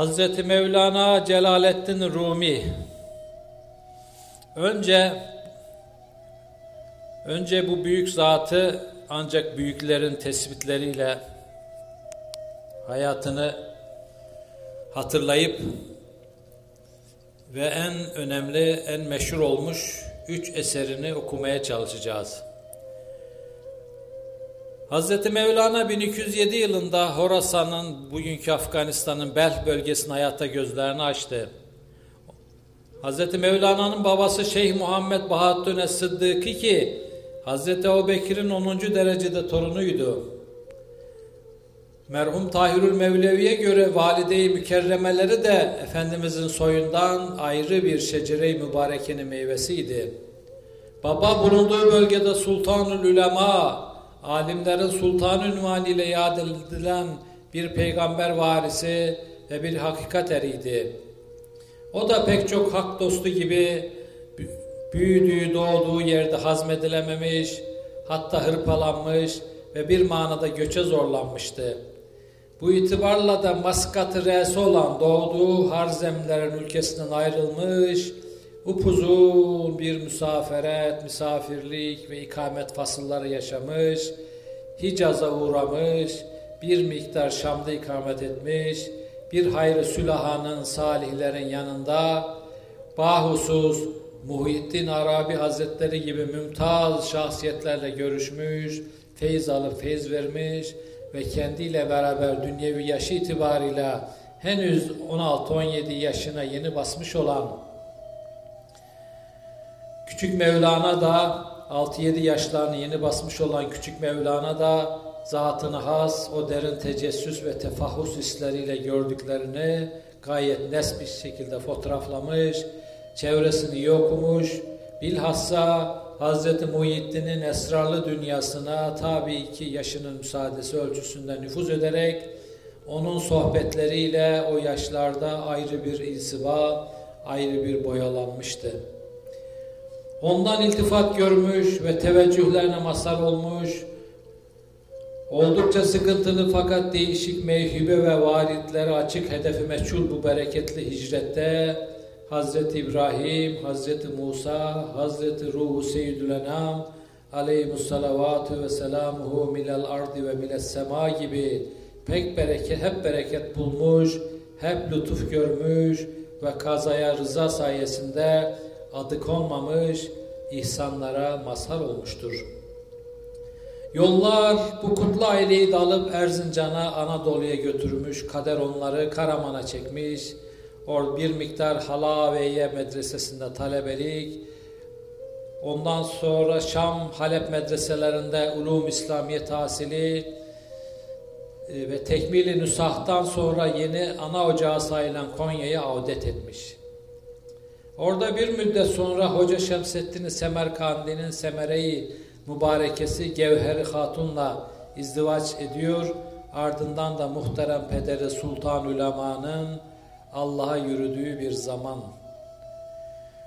Hazreti Mevlana Celaleddin Rumi önce önce bu büyük zatı ancak büyüklerin tespitleriyle hayatını hatırlayıp ve en önemli, en meşhur olmuş üç eserini okumaya çalışacağız. Hz. Mevlana 1207 yılında Horasan'ın, bugünkü Afganistan'ın Belh bölgesinin hayata gözlerini açtı. Hz. Mevlana'nın babası Şeyh Muhammed Bahaddin Sıddık'ı ki Hz. Ebu Bekir'in 10. derecede torunuydu. Merhum Tahirül Mevlevi'ye göre valide-i mükerremeleri de Efendimizin soyundan ayrı bir şecere-i mübarekenin meyvesiydi. Baba bulunduğu bölgede Sultanül Ülema, alimlerin sultan ünvanıyla yad edilen bir peygamber varisi ve bir hakikat eriydi. O da pek çok hak dostu gibi büyüdüğü, doğduğu yerde hazmedilememiş, hatta hırpalanmış ve bir manada göçe zorlanmıştı. Bu itibarla da Maskat-ı olan doğduğu Harzemlerin ülkesinden ayrılmış, upuzun bir misaferet, misafirlik ve ikamet fasılları yaşamış, Hicaz'a uğramış, bir miktar Şam'da ikamet etmiş, bir hayrı sülahanın salihlerin yanında, bahusus Muhyiddin Arabi Hazretleri gibi mümtaz şahsiyetlerle görüşmüş, feyiz alıp feyiz vermiş ve kendiyle beraber dünyevi yaşı itibarıyla henüz 16-17 yaşına yeni basmış olan Küçük Mevlana da 6-7 yaşlarını yeni basmış olan Küçük Mevlana da zatını has, o derin tecessüs ve tefahhus hisleriyle gördüklerini gayet nes bir şekilde fotoğraflamış, çevresini iyi okumuş, bilhassa Hz. Muhyiddin'in esrarlı dünyasına tabii ki yaşının müsaadesi ölçüsünde nüfuz ederek onun sohbetleriyle o yaşlarda ayrı bir insiba, ayrı bir boyalanmıştı. Ondan iltifat görmüş ve teveccühlerine mazhar olmuş, oldukça sıkıntılı fakat değişik mevhibe ve varitlere açık hedefi meçhul bu bereketli hicrette Hazreti İbrahim, Hazreti Musa, Hazreti Ruhu Seyyidül Enam aleyhimussalavatü ve selamuhu milal ardi ve miles sema gibi pek bereket, hep bereket bulmuş, hep lütuf görmüş ve kazaya rıza sayesinde adı konmamış ihsanlara mazhar olmuştur. Yollar bu kutlu aileyi de alıp Erzincan'a, Anadolu'ya götürmüş, kader onları Karaman'a çekmiş, or bir miktar Halaveye medresesinde talebelik, ondan sonra Şam, Halep medreselerinde ulum İslamiye tahsili e, ve tekmili nüsahtan sonra yeni ana ocağı sayılan Konya'ya avdet etmiş. Orada bir müddet sonra Hoca Şemseddin Semerkandi'nin Semereyi mübarekesi Gevheri Hatun'la izdivaç ediyor. Ardından da muhterem pederi Sultan Ulema'nın Allah'a yürüdüğü bir zaman.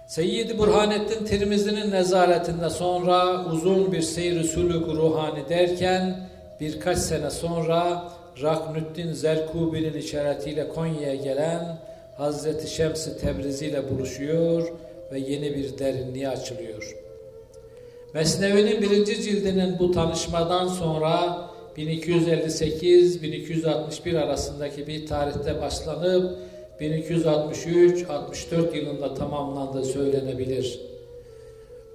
Seyyid Burhanettin Tirmizi'nin nezaretinde sonra uzun bir seyir sülük ruhani derken birkaç sene sonra Raknüddin Zerkubi'nin işaretiyle Konya'ya gelen Hazreti Şems-i Tebrizi ile buluşuyor ve yeni bir derinliğe açılıyor. Mesnevi'nin birinci cildinin bu tanışmadan sonra 1258-1261 arasındaki bir tarihte başlanıp 1263-64 yılında tamamlandığı söylenebilir.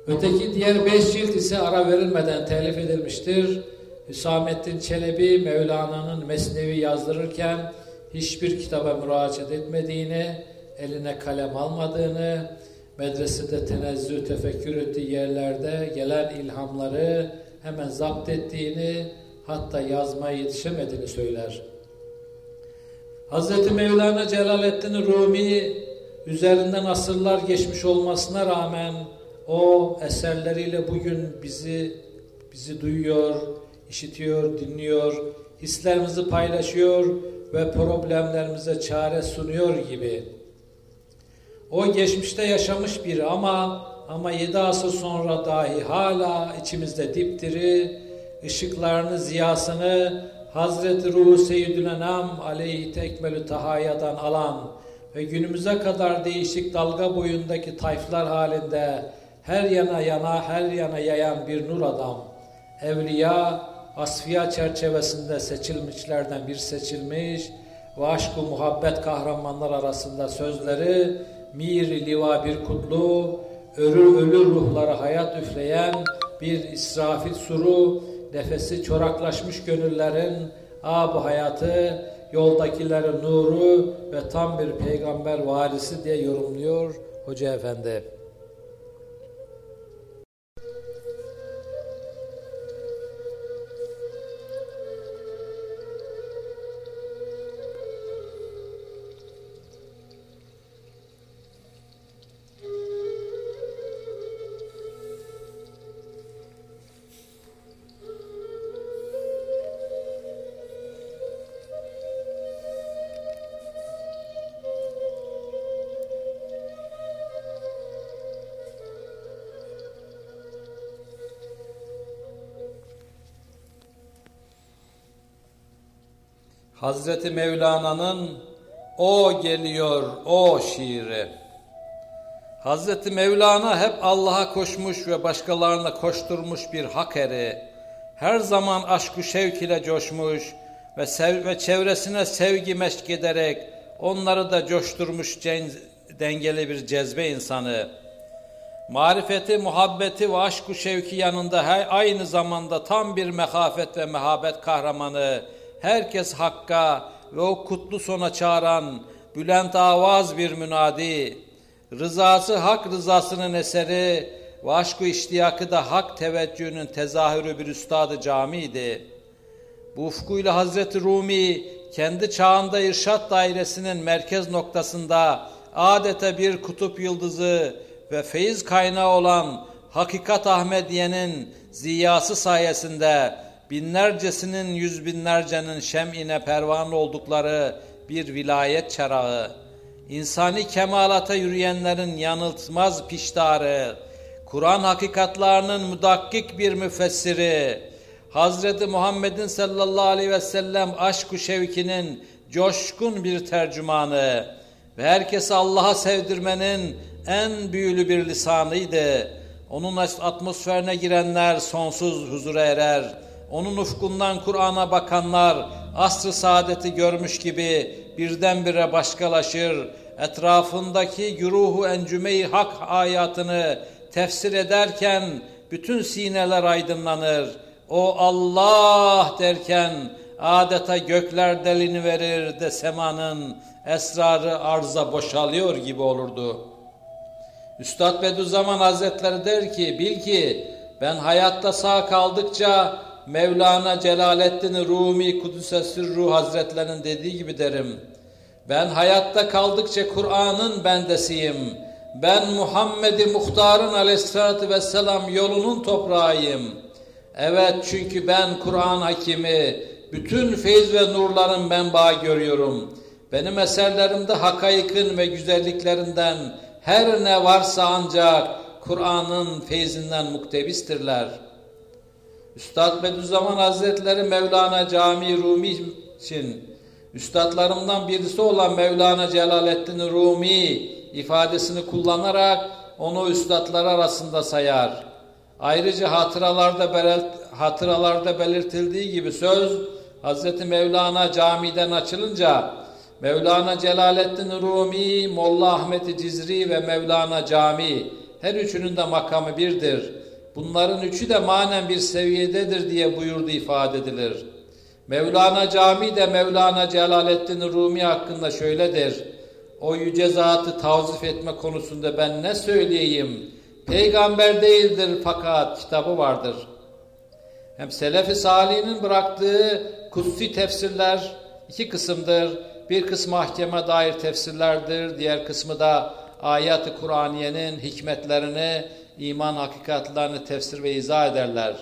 Öteki diğer beş cilt ise ara verilmeden telif edilmiştir. Hüsamettin Çelebi Mevlana'nın Mesnevi yazdırırken hiçbir kitaba müracaat etmediğini, eline kalem almadığını, medresede tenezzü, tefekkür ettiği yerlerde gelen ilhamları hemen zapt ettiğini, hatta yazmaya yetişemediğini söyler. Hz. Mevlana Celaleddin Rumi üzerinden asırlar geçmiş olmasına rağmen o eserleriyle bugün bizi bizi duyuyor, işitiyor, dinliyor, hislerimizi paylaşıyor ve problemlerimize çare sunuyor gibi. O geçmişte yaşamış biri ama ama yedi asır sonra dahi hala içimizde dipdiri, ışıklarını, ziyasını Hazreti Ruhu Seyyidül Enam aleyhi tekmelü tahayadan alan ve günümüze kadar değişik dalga boyundaki tayflar halinde her yana yana her yana yayan bir nur adam. Evliya, asfiya çerçevesinde seçilmişlerden bir seçilmiş ve aşk-ı muhabbet kahramanlar arasında sözleri mir liva bir kutlu, örü ölü ruhları hayat üfleyen bir israfil suru, nefesi çoraklaşmış gönüllerin ab hayatı, yoldakilerin nuru ve tam bir peygamber varisi diye yorumluyor Hoca Efendi. Hazreti Mevlana'nın O geliyor o şiiri. Hazreti Mevlana hep Allah'a koşmuş ve başkalarına koşturmuş bir hak eri. Her zaman aşkı şevk ile coşmuş ve, sev ve çevresine sevgi meşk ederek onları da coşturmuş dengeli bir cezbe insanı. Marifeti, muhabbeti ve aşkı şevki yanında her, aynı zamanda tam bir mehafet ve mehabet kahramanı, herkes hakka ve o kutlu sona çağıran bülent avaz bir münadi, rızası hak rızasının eseri ve aşk-ı iştiyakı da hak teveccühünün tezahürü bir üstadı camiydi. Bu ufkuyla Hazreti Rumi kendi çağında irşat dairesinin merkez noktasında adeta bir kutup yıldızı ve feyiz kaynağı olan Hakikat Ahmediye'nin ziyası sayesinde binlercesinin yüz binlercenin şem'ine pervan oldukları bir vilayet çerağı, insani kemalata yürüyenlerin yanıltmaz piştarı, Kur'an hakikatlarının müdakkik bir müfessiri, Hazreti Muhammed'in sallallahu aleyhi ve sellem aşk-ı şevkinin coşkun bir tercümanı ve herkesi Allah'a sevdirmenin en büyülü bir lisanıydı. Onun atmosferine girenler sonsuz huzura erer onun ufkundan Kur'an'a bakanlar asr-ı saadeti görmüş gibi birdenbire başkalaşır, etrafındaki güruhu encümeyi hak hayatını tefsir ederken bütün sineler aydınlanır. O Allah derken adeta gökler delini verir de semanın esrarı arza boşalıyor gibi olurdu. Üstad Bediüzzaman Hazretleri der ki, bil ki ben hayatta sağ kaldıkça Mevlana Celaleddin Rumi Kudüs'e Sürru Hazretlerinin dediği gibi derim. Ben hayatta kaldıkça Kur'an'ın bendesiyim. Ben Muhammed-i Muhtar'ın aleyhissalatü vesselam yolunun toprağıyım. Evet çünkü ben Kur'an hakimi, bütün feyiz ve nurların menbaı görüyorum. Benim eserlerimde hakaykın ve güzelliklerinden her ne varsa ancak Kur'an'ın feyzinden muktebistirler.'' Üstad Bediüzzaman Hazretleri Mevlana Cami Rumi için üstadlarımdan birisi olan Mevlana Celaleddin Rumi ifadesini kullanarak onu üstadlar arasında sayar. Ayrıca hatıralarda, belirt, hatıralarda belirtildiği gibi söz Hazreti Mevlana camiden açılınca Mevlana Celaleddin Rumi, Molla Ahmet Cizri ve Mevlana Cami her üçünün de makamı birdir. Bunların üçü de manen bir seviyededir diye buyurdu ifade edilir. Mevlana Cami de Mevlana Celaleddin Rumi hakkında şöyledir. O yüce zatı tavzif etme konusunda ben ne söyleyeyim? Peygamber değildir fakat kitabı vardır. Hem Selefi Salih'in bıraktığı kutsi tefsirler iki kısımdır. Bir kısmı mahkeme dair tefsirlerdir. Diğer kısmı da ayat-ı Kur'aniyenin hikmetlerini iman hakikatlarını tefsir ve izah ederler.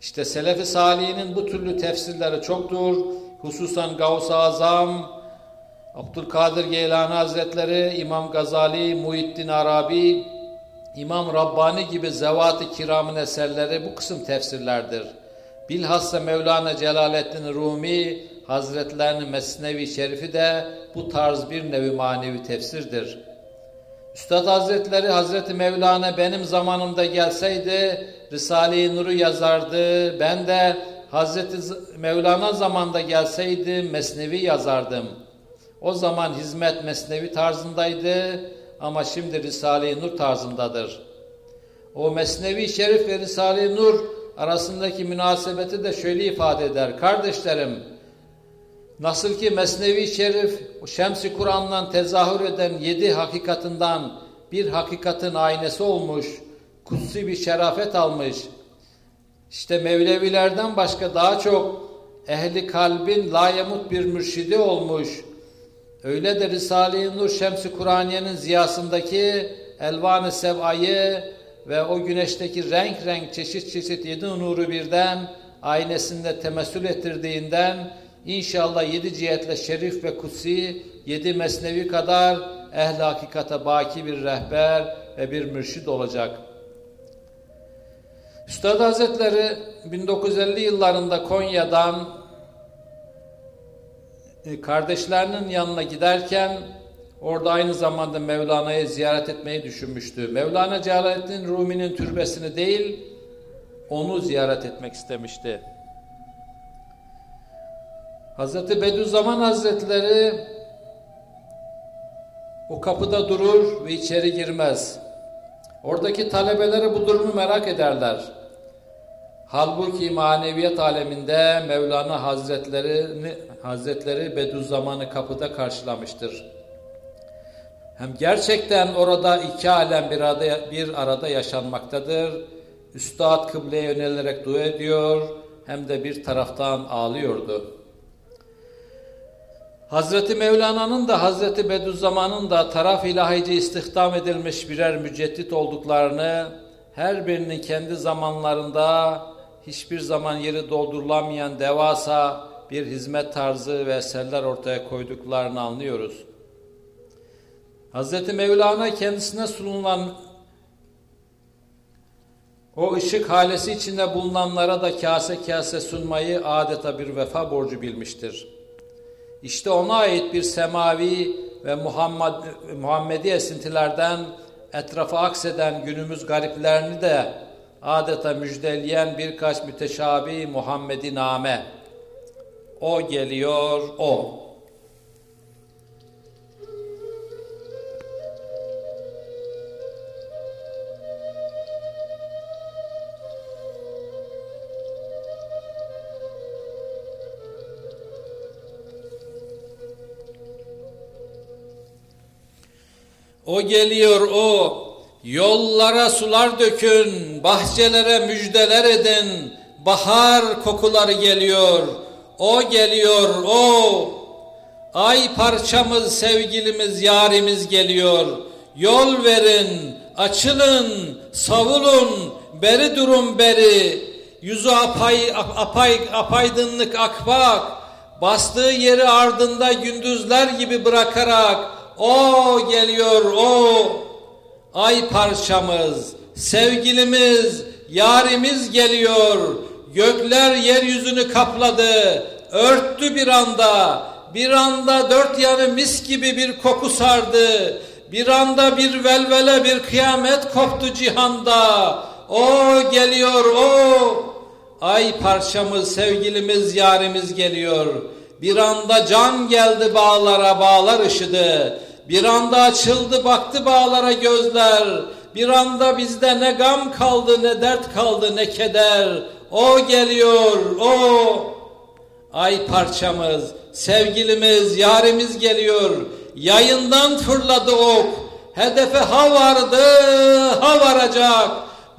İşte Selefi Salih'in bu türlü tefsirleri çoktur. Hususan Gavs-ı Azam, Abdülkadir Geylani Hazretleri, İmam Gazali, Muhittin Arabi, İmam Rabbani gibi zevat-ı kiramın eserleri bu kısım tefsirlerdir. Bilhassa Mevlana Celaleddin Rumi Hazretlerinin Mesnevi Şerifi de bu tarz bir nevi manevi tefsirdir. Üstad Hazretleri Hazreti Mevlana benim zamanımda gelseydi Risale-i Nur'u yazardı. Ben de Hazreti Mevlana zamanda gelseydi Mesnevi yazardım. O zaman hizmet Mesnevi tarzındaydı ama şimdi Risale-i Nur tarzındadır. O Mesnevi Şerif ve Risale-i Nur arasındaki münasebeti de şöyle ifade eder. Kardeşlerim, nasıl ki Mesnevi Şerif Şems-i Kur'an'dan tezahür eden yedi hakikatından bir hakikatin aynesi olmuş, kutsi bir şerafet almış. İşte Mevlevilerden başka daha çok ehli kalbin layemut bir mürşidi olmuş. Öyle de Risale-i Nur Şems-i Kur'aniye'nin ziyasındaki elvan-ı sevayı ve o güneşteki renk renk çeşit çeşit yedi nuru birden aynesinde temessül ettirdiğinden inşallah yedi cihetle şerif ve kutsi yedi mesnevi kadar ehl baki bir rehber ve bir mürşid olacak. Üstad Hazretleri 1950 yıllarında Konya'dan e, kardeşlerinin yanına giderken Orada aynı zamanda Mevlana'yı ziyaret etmeyi düşünmüştü. Mevlana Celaleddin Rumi'nin türbesini değil, onu ziyaret etmek istemişti. Hazreti Bediüzzaman Hazretleri o kapıda durur ve içeri girmez. Oradaki talebeleri bu durumu merak ederler. Halbuki maneviyat aleminde Mevlana Hazretleri, Hazretleri Bediüzzaman'ı kapıda karşılamıştır. Hem gerçekten orada iki alem bir arada, bir arada yaşanmaktadır. Üstad kıbleye yönelerek dua ediyor hem de bir taraftan ağlıyordu. Hazreti Mevlana'nın da Hazreti Bediüzzaman'ın da taraf ilahici istihdam edilmiş birer müceddit olduklarını her birinin kendi zamanlarında hiçbir zaman yeri doldurulamayan devasa bir hizmet tarzı ve eserler ortaya koyduklarını anlıyoruz. Hz. Mevlana kendisine sunulan o ışık halesi içinde bulunanlara da kase kase sunmayı adeta bir vefa borcu bilmiştir. İşte ona ait bir semavi ve Muhammed, Muhammedi esintilerden etrafa akseden günümüz gariplerini de adeta müjdeleyen birkaç müteşabi Muhammedi name. O geliyor, o. O geliyor o. Yollara sular dökün, bahçelere müjdeler edin. Bahar kokuları geliyor. O geliyor o. Ay parçamız, sevgilimiz, yarimiz geliyor. Yol verin, açılın, savulun, beri durun beri. Yüzü apay, apay, apaydınlık akbak, bastığı yeri ardında gündüzler gibi bırakarak o geliyor o ay parçamız, sevgilimiz, yarimiz geliyor. Gökler yeryüzünü kapladı, örttü bir anda. Bir anda dört yanı mis gibi bir koku sardı. Bir anda bir velvele bir kıyamet koptu cihanda. O geliyor o. Ay parçamız, sevgilimiz, yarimiz geliyor. Bir anda can geldi bağlara, bağlar ışıdı. Bir anda açıldı baktı bağlara gözler. Bir anda bizde ne gam kaldı ne dert kaldı ne keder. O geliyor o. Ay parçamız, sevgilimiz, yarimiz geliyor. Yayından fırladı ok. Hedefe ha vardı, ha varacak.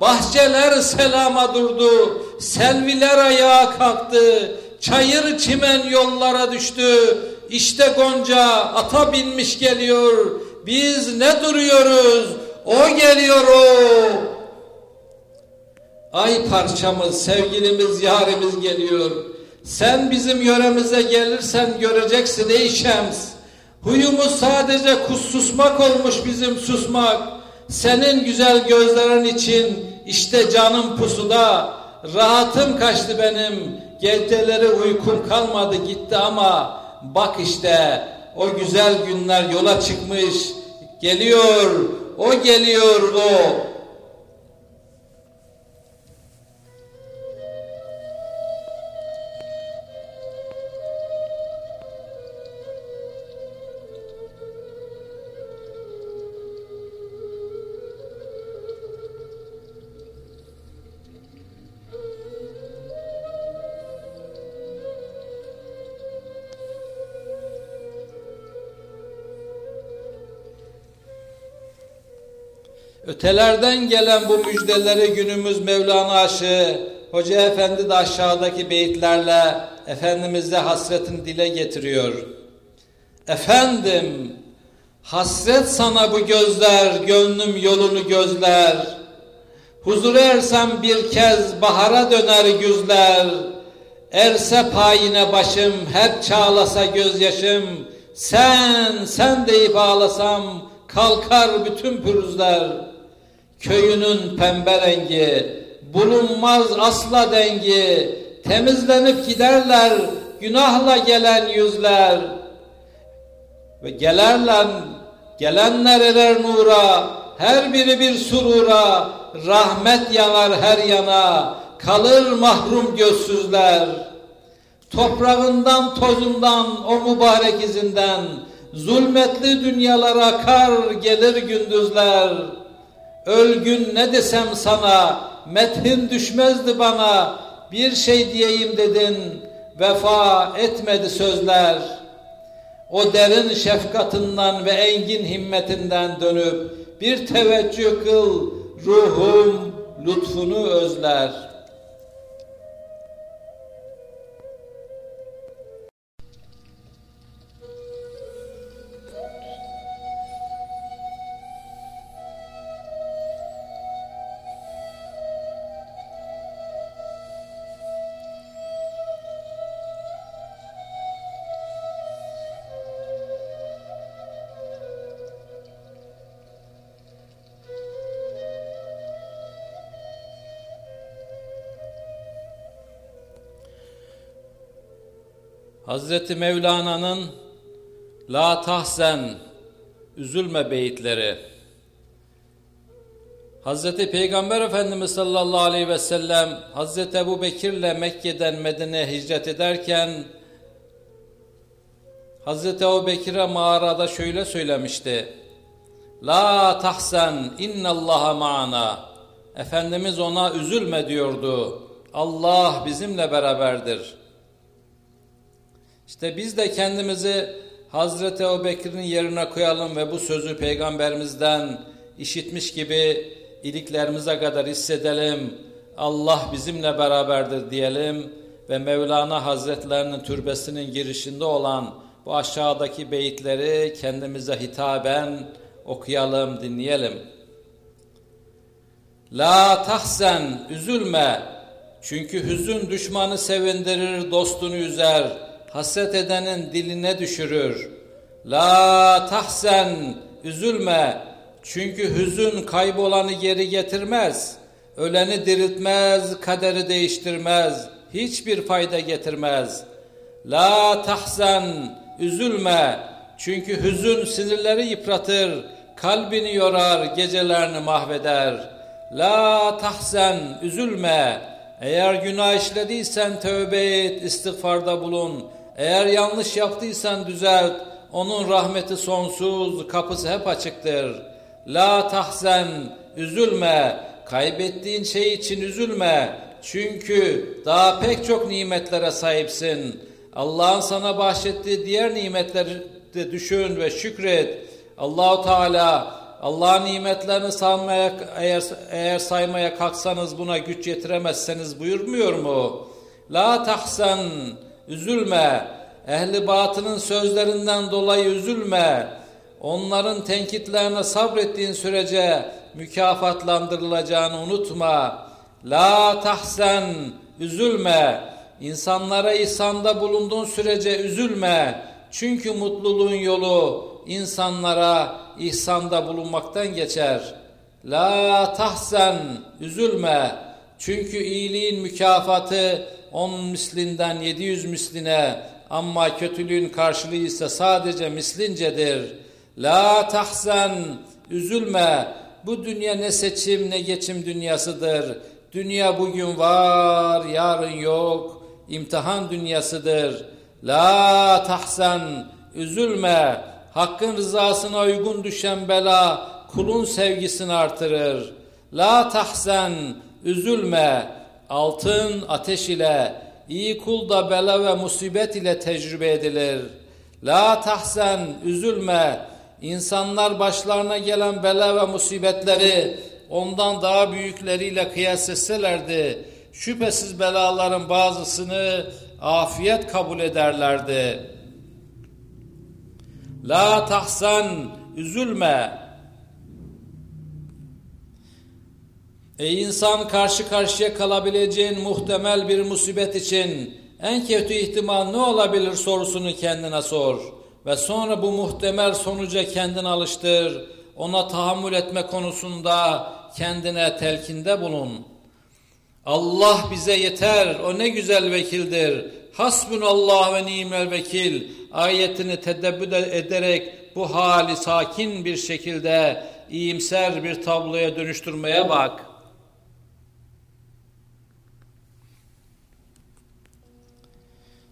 Bahçeler selama durdu. Selviler ayağa kalktı. Çayır çimen yollara düştü. İşte Gonca ata binmiş geliyor. Biz ne duruyoruz? O geliyor o. Ay parçamız, sevgilimiz, yarimiz geliyor. Sen bizim yöremize gelirsen göreceksin ey Şems. Huyumuz sadece kus susmak olmuş bizim susmak. Senin güzel gözlerin için işte canım pusuda. rahatım kaçtı benim. Geceleri uykum kalmadı gitti ama bak işte o güzel günler yola çıkmış. Geliyor, o geliyor o. Ötelerden gelen bu müjdeleri günümüz Mevlana aşığı Hoca Efendi de aşağıdaki beyitlerle Efendimiz'e hasretin dile getiriyor. Efendim, hasret sana bu gözler, gönlüm yolunu gözler. Huzur ersem bir kez bahara döner güzler. Erse payine başım, hep çağlasa gözyaşım. Sen, sen deyip ağlasam, kalkar bütün pürüzler.'' Köyünün pembe rengi, bulunmaz asla dengi, temizlenip giderler günahla gelen yüzler. Ve gelerler, gelenler erer nura, her biri bir surura, rahmet yanar her yana, kalır mahrum gözsüzler. Toprağından tozundan o mübarek izinden, zulmetli dünyalara akar gelir gündüzler.'' Ölgün ne desem sana, methin düşmezdi bana, bir şey diyeyim dedin, vefa etmedi sözler. O derin şefkatinden ve engin himmetinden dönüp, bir teveccüh kıl, ruhum lütfunu özler.'' Hazreti Mevlana'nın La tahsen üzülme beyitleri Hazreti Peygamber Efendimiz sallallahu aleyhi ve sellem Hazreti Ebu Bekir'le Mekke'den Medine'ye hicret ederken Hazreti Ebu Bekir'e mağarada şöyle söylemişti. La tahsen innallaha ma'ana. Efendimiz ona üzülme diyordu. Allah bizimle beraberdir.'' İşte biz de kendimizi Hazreti Ebubekir'in yerine koyalım ve bu sözü peygamberimizden işitmiş gibi iliklerimize kadar hissedelim. Allah bizimle beraberdir diyelim ve Mevlana Hazretlerinin türbesinin girişinde olan bu aşağıdaki beyitleri kendimize hitaben okuyalım, dinleyelim. La tahsen, üzülme. Çünkü hüzün düşmanı sevindirir, dostunu üzer hasret edenin diline düşürür. La tahsen, üzülme. Çünkü hüzün kaybolanı geri getirmez. Öleni diriltmez, kaderi değiştirmez. Hiçbir fayda getirmez. La tahsen, üzülme. Çünkü hüzün sinirleri yıpratır, kalbini yorar, gecelerini mahveder. La tahsen, üzülme. Eğer günah işlediysen tövbe et, istiğfarda bulun. Eğer yanlış yaptıysan düzelt. Onun rahmeti sonsuz, kapısı hep açıktır. La tahzen, üzülme. Kaybettiğin şey için üzülme. Çünkü daha pek çok nimetlere sahipsin. Allah'ın sana bahşettiği diğer nimetleri de düşün ve şükret. Allahu Teala Allah'ın nimetlerini saymaya eğer, eğer saymaya kalksanız buna güç yetiremezseniz buyurmuyor mu? La tahsen üzülme. Ehli batının sözlerinden dolayı üzülme. Onların tenkitlerine sabrettiğin sürece mükafatlandırılacağını unutma. La tahsen, üzülme. İnsanlara ihsanda bulunduğun sürece üzülme. Çünkü mutluluğun yolu insanlara ihsanda bulunmaktan geçer. La tahsen, üzülme. Çünkü iyiliğin mükafatı on mislinden yedi yüz misline ama kötülüğün karşılığı ise sadece mislincedir. La tahzen, üzülme. Bu dünya ne seçim ne geçim dünyasıdır. Dünya bugün var, yarın yok. İmtihan dünyasıdır. La tahzen, üzülme. Hakkın rızasına uygun düşen bela kulun sevgisini artırır. La tahzen, üzülme. Altın ateş ile, iyi kul da bela ve musibet ile tecrübe edilir. La tahzen, üzülme. İnsanlar başlarına gelen bela ve musibetleri ondan daha büyükleriyle kıyas etselerdi, şüphesiz belaların bazısını afiyet kabul ederlerdi. La tahsen, üzülme. Ey insan karşı karşıya kalabileceğin muhtemel bir musibet için en kötü ihtimal ne olabilir sorusunu kendine sor. Ve sonra bu muhtemel sonuca kendini alıştır. Ona tahammül etme konusunda kendine telkinde bulun. Allah bize yeter, o ne güzel vekildir. Hasbunallah ve nimel vekil ayetini tedebbür ederek bu hali sakin bir şekilde iyimser bir tabloya dönüştürmeye bak.''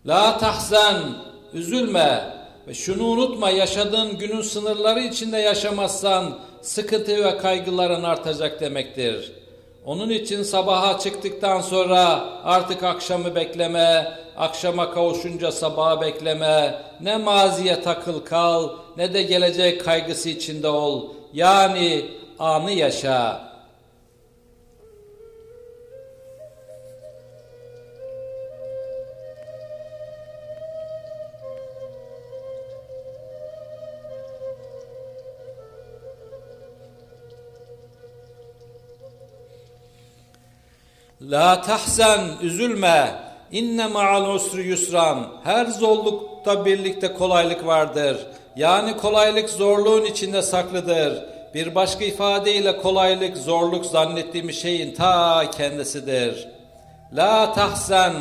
La tahzen, üzülme ve şunu unutma yaşadığın günün sınırları içinde yaşamazsan sıkıntı ve kaygıların artacak demektir. Onun için sabaha çıktıktan sonra artık akşamı bekleme, akşama kavuşunca sabaha bekleme, ne maziye takıl kal ne de gelecek kaygısı içinde ol. Yani anı yaşa.'' La tahzen üzülme. İnne ma'al usri yusran. Her zorlukta birlikte kolaylık vardır. Yani kolaylık zorluğun içinde saklıdır. Bir başka ifadeyle kolaylık zorluk zannettiğimiz şeyin ta kendisidir. La tahzen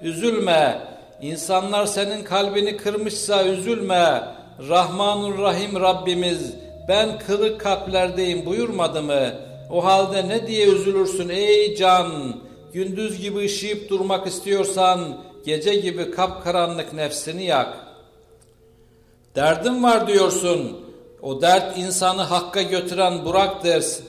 üzülme. İnsanlar senin kalbini kırmışsa üzülme. Rahmanur Rahim Rabbimiz ben kırık kalplerdeyim buyurmadı mı? O halde ne diye üzülürsün ey can? Gündüz gibi ışıyıp durmak istiyorsan gece gibi kapkaranlık nefsini yak. Derdim var diyorsun. O dert insanı hakka götüren Burak dersin.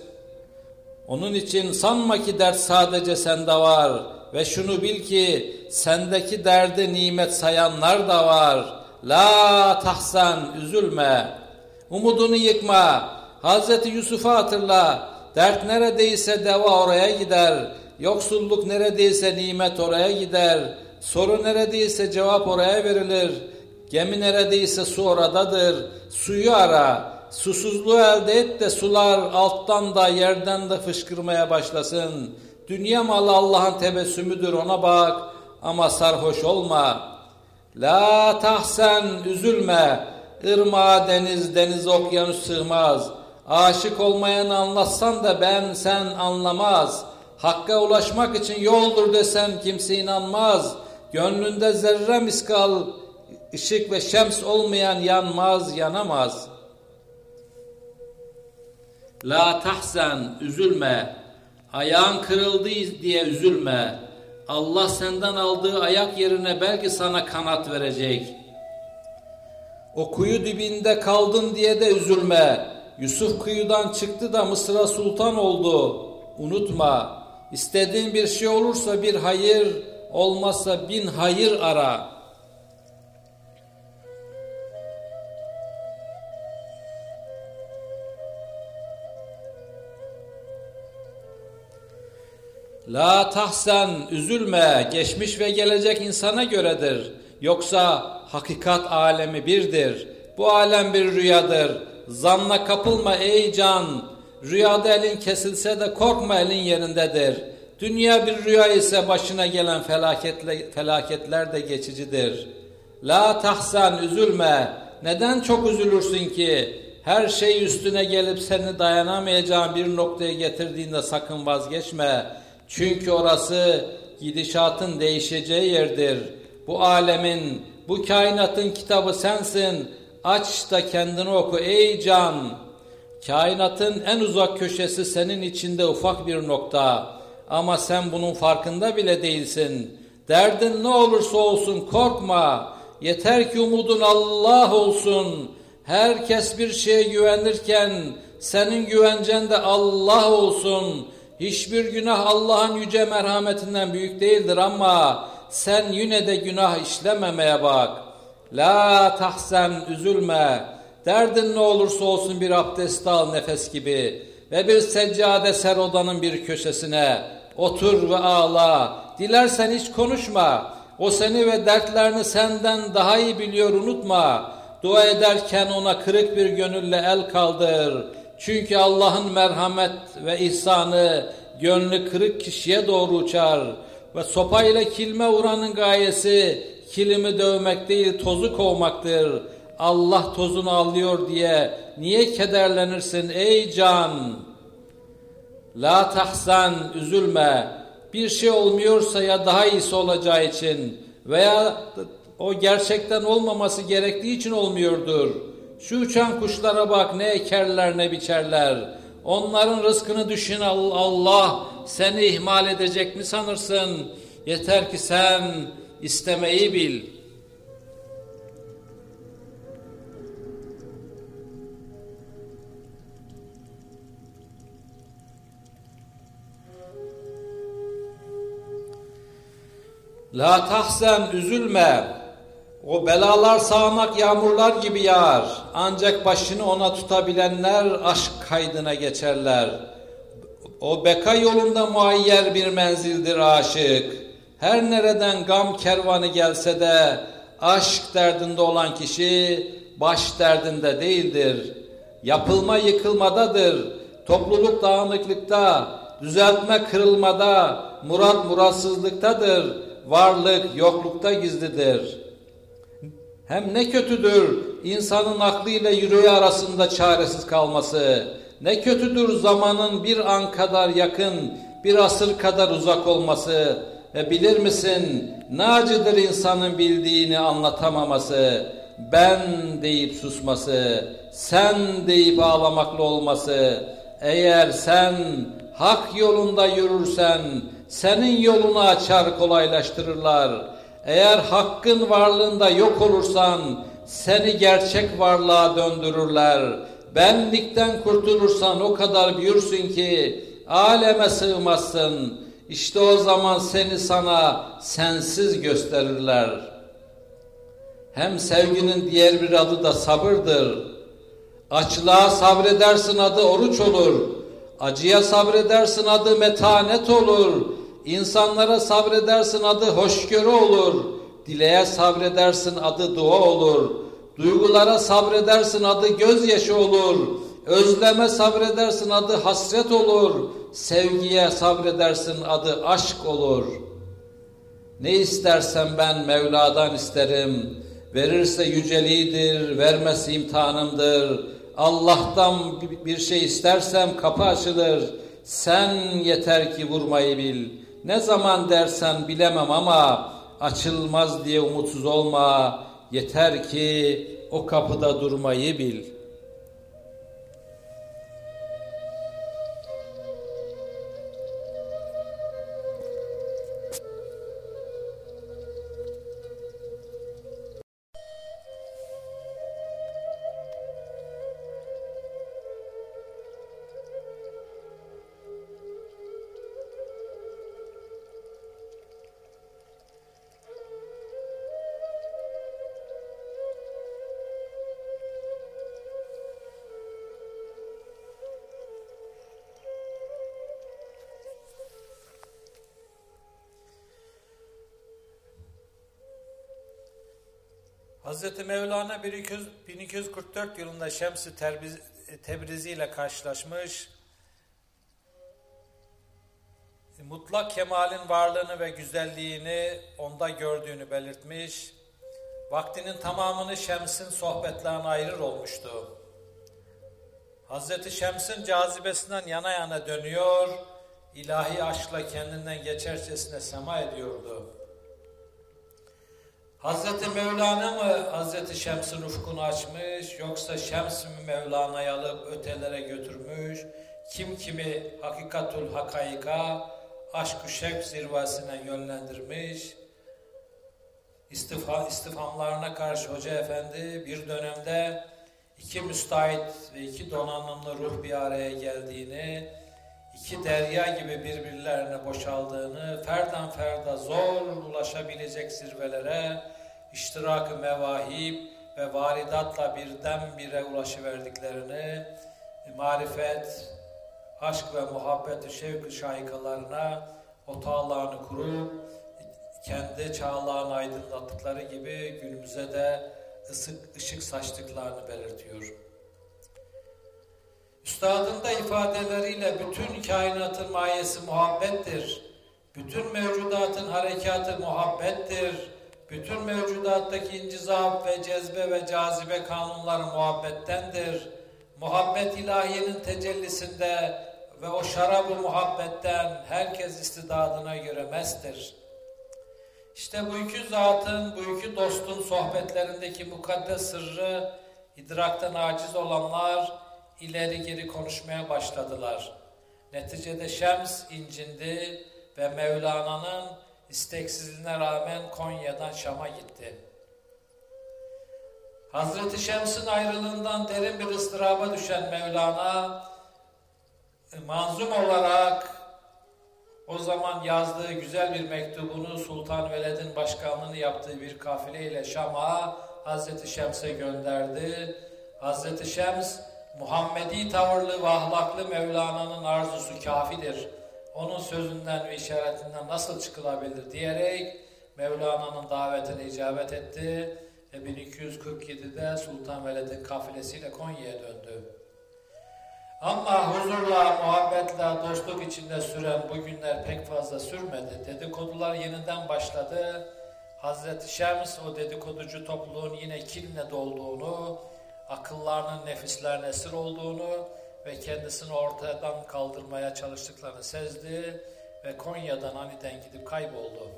Onun için sanma ki dert sadece sende var. Ve şunu bil ki sendeki derdi nimet sayanlar da var. La tahsan üzülme. Umudunu yıkma. Hazreti Yusuf'u hatırla. Dert neredeyse deva oraya gider. Yoksulluk neredeyse nimet oraya gider. Soru neredeyse cevap oraya verilir. Gemi neredeyse su oradadır. Suyu ara. Susuzluğu elde et de sular alttan da yerden de fışkırmaya başlasın. Dünya malı Allah'ın tebessümüdür ona bak ama sarhoş olma. La tahsen üzülme. Irmağa deniz, deniz okyanus sığmaz.'' Aşık olmayanı anlatsan da ben sen anlamaz. Hakka ulaşmak için yoldur desem kimse inanmaz. Gönlünde zerre miskal ışık ve şems olmayan yanmaz, yanamaz. La tahsen, üzülme. Ayağın kırıldı diye üzülme. Allah senden aldığı ayak yerine belki sana kanat verecek. O kuyu dibinde kaldın diye de üzülme. Yusuf kıyıdan çıktı da Mısır'a sultan oldu. Unutma, istediğin bir şey olursa bir hayır, olmazsa bin hayır ara. La tahsen, üzülme, geçmiş ve gelecek insana göredir. Yoksa hakikat alemi birdir. Bu alem bir rüyadır. Zanna kapılma ey can. Rüyada elin kesilse de korkma elin yerindedir. Dünya bir rüya ise başına gelen felaketle, felaketler de geçicidir. La tahsan üzülme. Neden çok üzülürsün ki? Her şey üstüne gelip seni dayanamayacağın bir noktaya getirdiğinde sakın vazgeçme. Çünkü orası gidişatın değişeceği yerdir. Bu alemin, bu kainatın kitabı sensin. Aç da kendini oku ey can. Kainatın en uzak köşesi senin içinde ufak bir nokta. Ama sen bunun farkında bile değilsin. Derdin ne olursa olsun korkma. Yeter ki umudun Allah olsun. Herkes bir şeye güvenirken senin güvencen de Allah olsun. Hiçbir günah Allah'ın yüce merhametinden büyük değildir ama sen yine de günah işlememeye bak. La tahsen üzülme. Derdin ne olursa olsun bir abdest al nefes gibi ve bir seccade ser odanın bir köşesine otur ve ağla. Dilersen hiç konuşma. O seni ve dertlerini senden daha iyi biliyor unutma. Dua ederken ona kırık bir gönülle el kaldır. Çünkü Allah'ın merhamet ve ihsanı gönlü kırık kişiye doğru uçar. Ve sopayla kilme vuranın gayesi kilimi dövmek değil tozu kovmaktır. Allah tozunu alıyor diye niye kederlenirsin ey can? La tahzan üzülme. Bir şey olmuyorsa ya daha iyisi olacağı için veya o gerçekten olmaması gerektiği için olmuyordur. Şu uçan kuşlara bak ne ekerler ne biçerler. Onların rızkını düşün Allah seni ihmal edecek mi sanırsın? Yeter ki sen istemeyi bil. La tahsen üzülme. O belalar sağanak yağmurlar gibi yağar. Ancak başını ona tutabilenler aşk kaydına geçerler. O beka yolunda muayyer bir menzildir aşık. Her nereden gam kervanı gelse de aşk derdinde olan kişi baş derdinde değildir. Yapılma yıkılmadadır. Topluluk dağınıklıkta, düzeltme kırılmada, murat muratsızlıktadır. Varlık yoklukta gizlidir. Hem ne kötüdür insanın aklıyla yüreği arasında çaresiz kalması. Ne kötüdür zamanın bir an kadar yakın, bir asır kadar uzak olması. Ve bilir misin ne acıdır insanın bildiğini anlatamaması, ben deyip susması, sen deyip ağlamaklı olması. Eğer sen hak yolunda yürürsen, senin yolunu açar kolaylaştırırlar. Eğer hakkın varlığında yok olursan, seni gerçek varlığa döndürürler. Benlikten kurtulursan o kadar büyürsün ki, aleme sığmazsın. İşte o zaman seni sana sensiz gösterirler. Hem sevginin diğer bir adı da sabırdır. Açlığa sabredersin adı oruç olur. Acıya sabredersin adı metanet olur. İnsanlara sabredersin adı hoşgörü olur. Dileğe sabredersin adı dua olur. Duygulara sabredersin adı gözyaşı olur. Özleme sabredersin adı hasret olur. Sevgiye sabredersin adı aşk olur. Ne istersen ben Mevla'dan isterim. Verirse yüceliğidir, vermesi imtihanımdır. Allah'tan bir şey istersem kapı açılır. Sen yeter ki vurmayı bil. Ne zaman dersen bilemem ama açılmaz diye umutsuz olma. Yeter ki o kapıda durmayı bil.'' Hz. Mevlana 1244 yılında Şems-i Tebrizi ile karşılaşmış, mutlak kemalin varlığını ve güzelliğini onda gördüğünü belirtmiş, vaktinin tamamını Şems'in sohbetlerine ayırır olmuştu. Hz. Şems'in cazibesinden yana yana dönüyor, ilahi aşkla kendinden geçercesine sema ediyordu. Hazreti Mevlana mı Hazreti Şems'in ufkunu açmış yoksa Şems mi Mevlana'yı alıp ötelere götürmüş? Kim kimi hakikatul hakayika aşk-ı şevk zirvesine yönlendirmiş? İstifa, istifamlarına karşı Hoca Efendi bir dönemde iki müstahit ve iki donanımlı ruh bir araya geldiğini, iki derya gibi birbirlerine boşaldığını, ferdan ferda zor ulaşabilecek zirvelere, iştirak-ı mevahib ve varidatla birdenbire ulaşıverdiklerini, marifet, aşk ve muhabbet-i şevk-ı şahikalarına otağlarını kurup, kendi çağlarını aydınlattıkları gibi günümüze de ısık, ışık saçtıklarını belirtiyor. Üstadın da ifadeleriyle bütün kainatın mayesi muhabbettir. Bütün mevcudatın harekatı muhabbettir. Bütün mevcudattaki incizap ve cezbe ve cazibe kanunları muhabbettendir. Muhabbet ilahiyenin tecellisinde ve o şarabı muhabbetten herkes istidadına göre mestir. İşte bu iki zatın, bu iki dostun sohbetlerindeki mukaddes sırrı idraktan aciz olanlar ileri geri konuşmaya başladılar. Neticede Şems incindi ve Mevlana'nın isteksizliğine rağmen Konya'dan Şam'a gitti. Hazreti Şems'in ayrılığından derin bir ıstıraba düşen Mevlana manzum olarak o zaman yazdığı güzel bir mektubunu Sultan Veled'in başkanlığını yaptığı bir kafileyle Şam'a Hazreti Şems'e gönderdi. Hazreti Şems Muhammedi tavırlı ve ahlaklı Mevlana'nın arzusu kafidir. Onun sözünden ve işaretinden nasıl çıkılabilir diyerek Mevlana'nın davetine icabet etti ve 1247'de Sultan Veled'in kafilesiyle Konya'ya döndü. Ama huzurla, muhabbetle, dostluk içinde süren bu günler pek fazla sürmedi. Dedikodular yeniden başladı. Hazreti Şems o dedikoducu topluluğun yine kinle dolduğunu, akıllarının nefislerine esir olduğunu ve kendisini ortadan kaldırmaya çalıştıklarını sezdi ve Konya'dan aniden gidip kayboldu.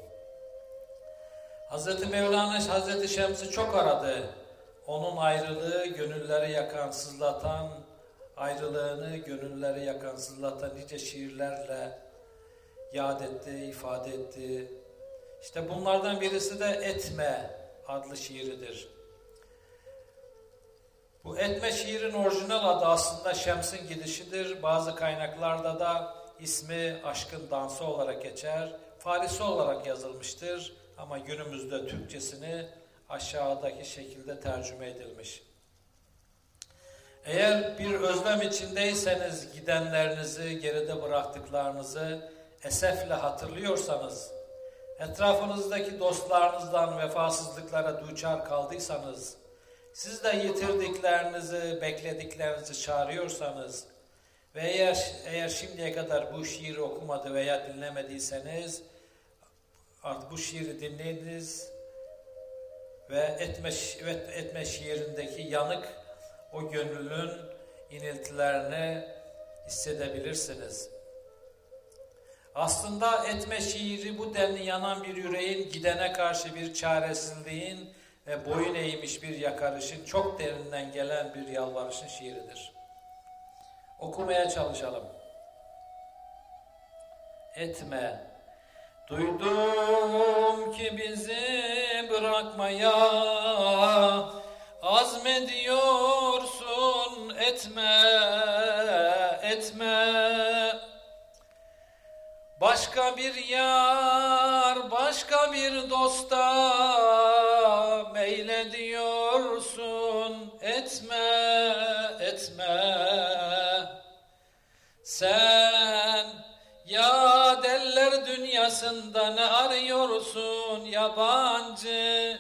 Hazreti Mevlana Hazreti Şems'i çok aradı. Onun ayrılığı gönülleri yakan, sızlatan, ayrılığını gönülleri yakan, sızlatan nice şiirlerle yad etti, ifade etti. İşte bunlardan birisi de Etme adlı şiiridir. Bu Etme şiirin orijinal adı aslında Şems'in gidişidir. Bazı kaynaklarda da ismi Aşkın Dansı olarak geçer. Farisi olarak yazılmıştır ama günümüzde Türkçesini aşağıdaki şekilde tercüme edilmiş. Eğer bir özlem içindeyseniz gidenlerinizi, geride bıraktıklarınızı esefle hatırlıyorsanız, etrafınızdaki dostlarınızdan vefasızlıklara duçar kaldıysanız, siz de yitirdiklerinizi, beklediklerinizi çağırıyorsanız ve eğer, eğer şimdiye kadar bu şiiri okumadı veya dinlemediyseniz artık bu şiiri dinleyiniz ve etme, etme şiirindeki yanık o gönlün iniltilerini hissedebilirsiniz. Aslında etme şiiri bu denli yanan bir yüreğin gidene karşı bir çaresizliğin ve boyun eğmiş bir yakarışın çok derinden gelen bir yalvarışın şiiridir. Okumaya çalışalım. Etme. Duydum ki bizi bırakmaya azmediyorsun etme etme Başka bir yar, başka bir dosta etme, etme. Sen ya deller dünyasında ne arıyorsun yabancı?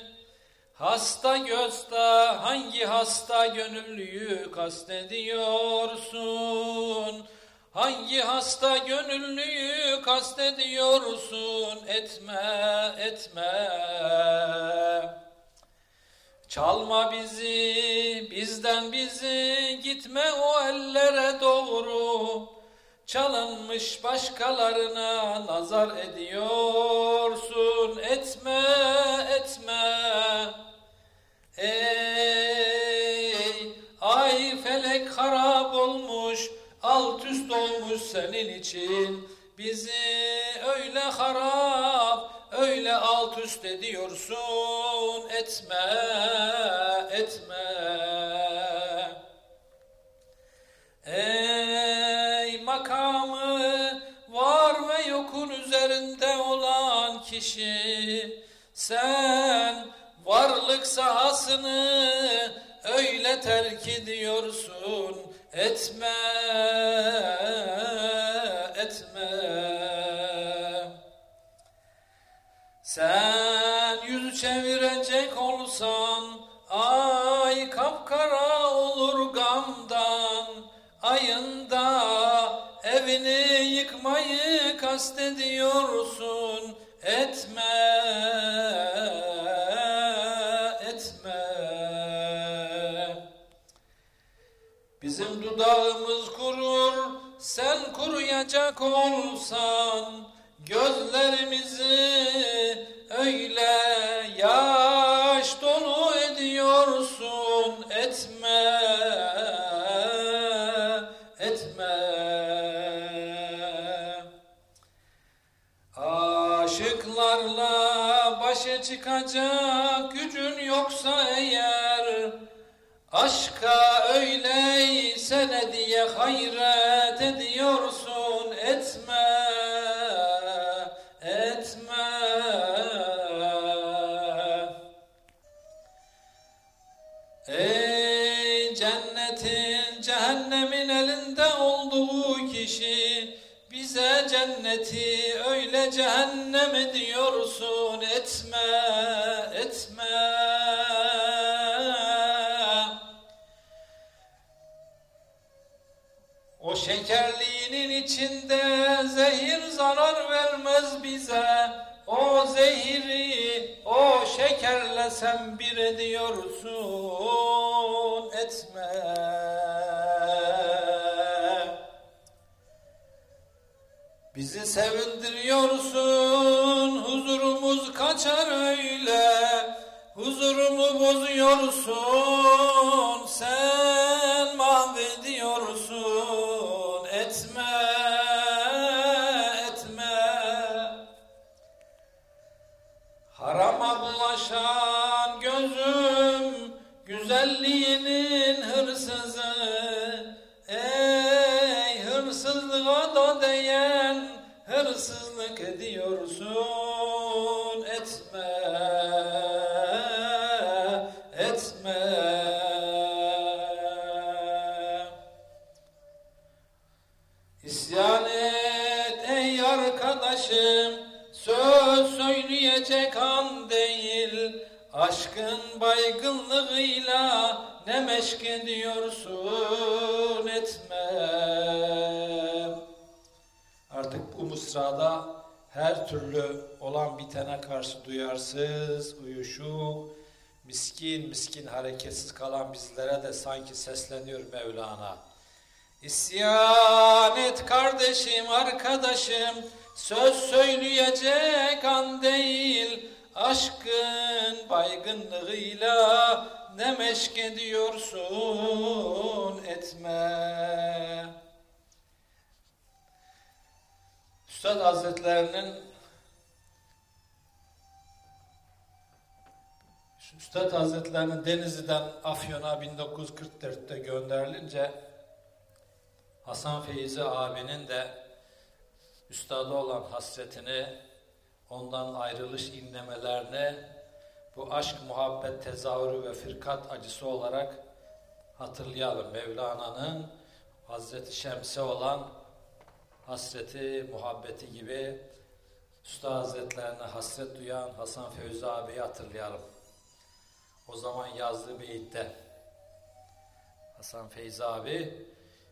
Hasta gözda hangi hasta gönüllüyü kastediyorsun? Hangi hasta gönüllüyü kastediyorsun? Etme, etme. Çalma bizi, bizden bizi, gitme o ellere doğru. Çalınmış başkalarına nazar ediyorsun. Etme etme. Ey ay felek harap olmuş alt üst olmuş senin için. Bizi öyle harap öyle alt üst ediyorsun etme etme. Ey makamı var ve yokun üzerinde olan kişi sen varlık sahasını öyle terk ediyorsun. Etme etme sen yüz çevirecek olsan ay kapkara olur gamdan. Ayında evini yıkmayı kastediyorsun. Etme etme. Bizim dudağımız kurur sen kuruyacak olsan gözlerimizi öyle yaş dolu ediyorsun etme etme. Aşıklarla başa çıkacak gücün yoksa eğer aşka öyleyse ne diye hayret cenneti öyle cehennem ediyorsun etme etme O şekerliğinin içinde zehir zarar vermez bize. O zehiri o şekerle sen bir ediyorsun etme. Bizi sevindiriyorsun, huzurumuz kaçar öyle. Huzurumu bozuyorsun, sen mahvediyorsun. Ediyorsun. Etme, etme. İsyan et ey arkadaşım, söz söyleyecek an değil. Aşkın baygınlığıyla ne meşk ediyorsun etme. Artık bu mısrada her türlü olan bitene karşı duyarsız, uyuşuk, miskin miskin hareketsiz kalan bizlere de sanki sesleniyor Mevlana. İsyan et kardeşim, arkadaşım, söz söyleyecek an değil, aşkın baygınlığıyla ne meşk ediyorsun etme. Üstad Hazretlerinin Üstad Hazretlerinin Denizli'den Afyon'a 1944'te gönderilince Hasan Feyzi abinin de üstadı olan hasretini, ondan ayrılış inlemelerini bu aşk, muhabbet, tezahürü ve firkat acısı olarak hatırlayalım. Mevlana'nın Hazreti Şems'e olan hasreti, muhabbeti gibi Usta Hazretlerine hasret duyan Hasan Fevzi abiyi hatırlayalım. O zaman yazdığı beyitte Hasan Feyzi abi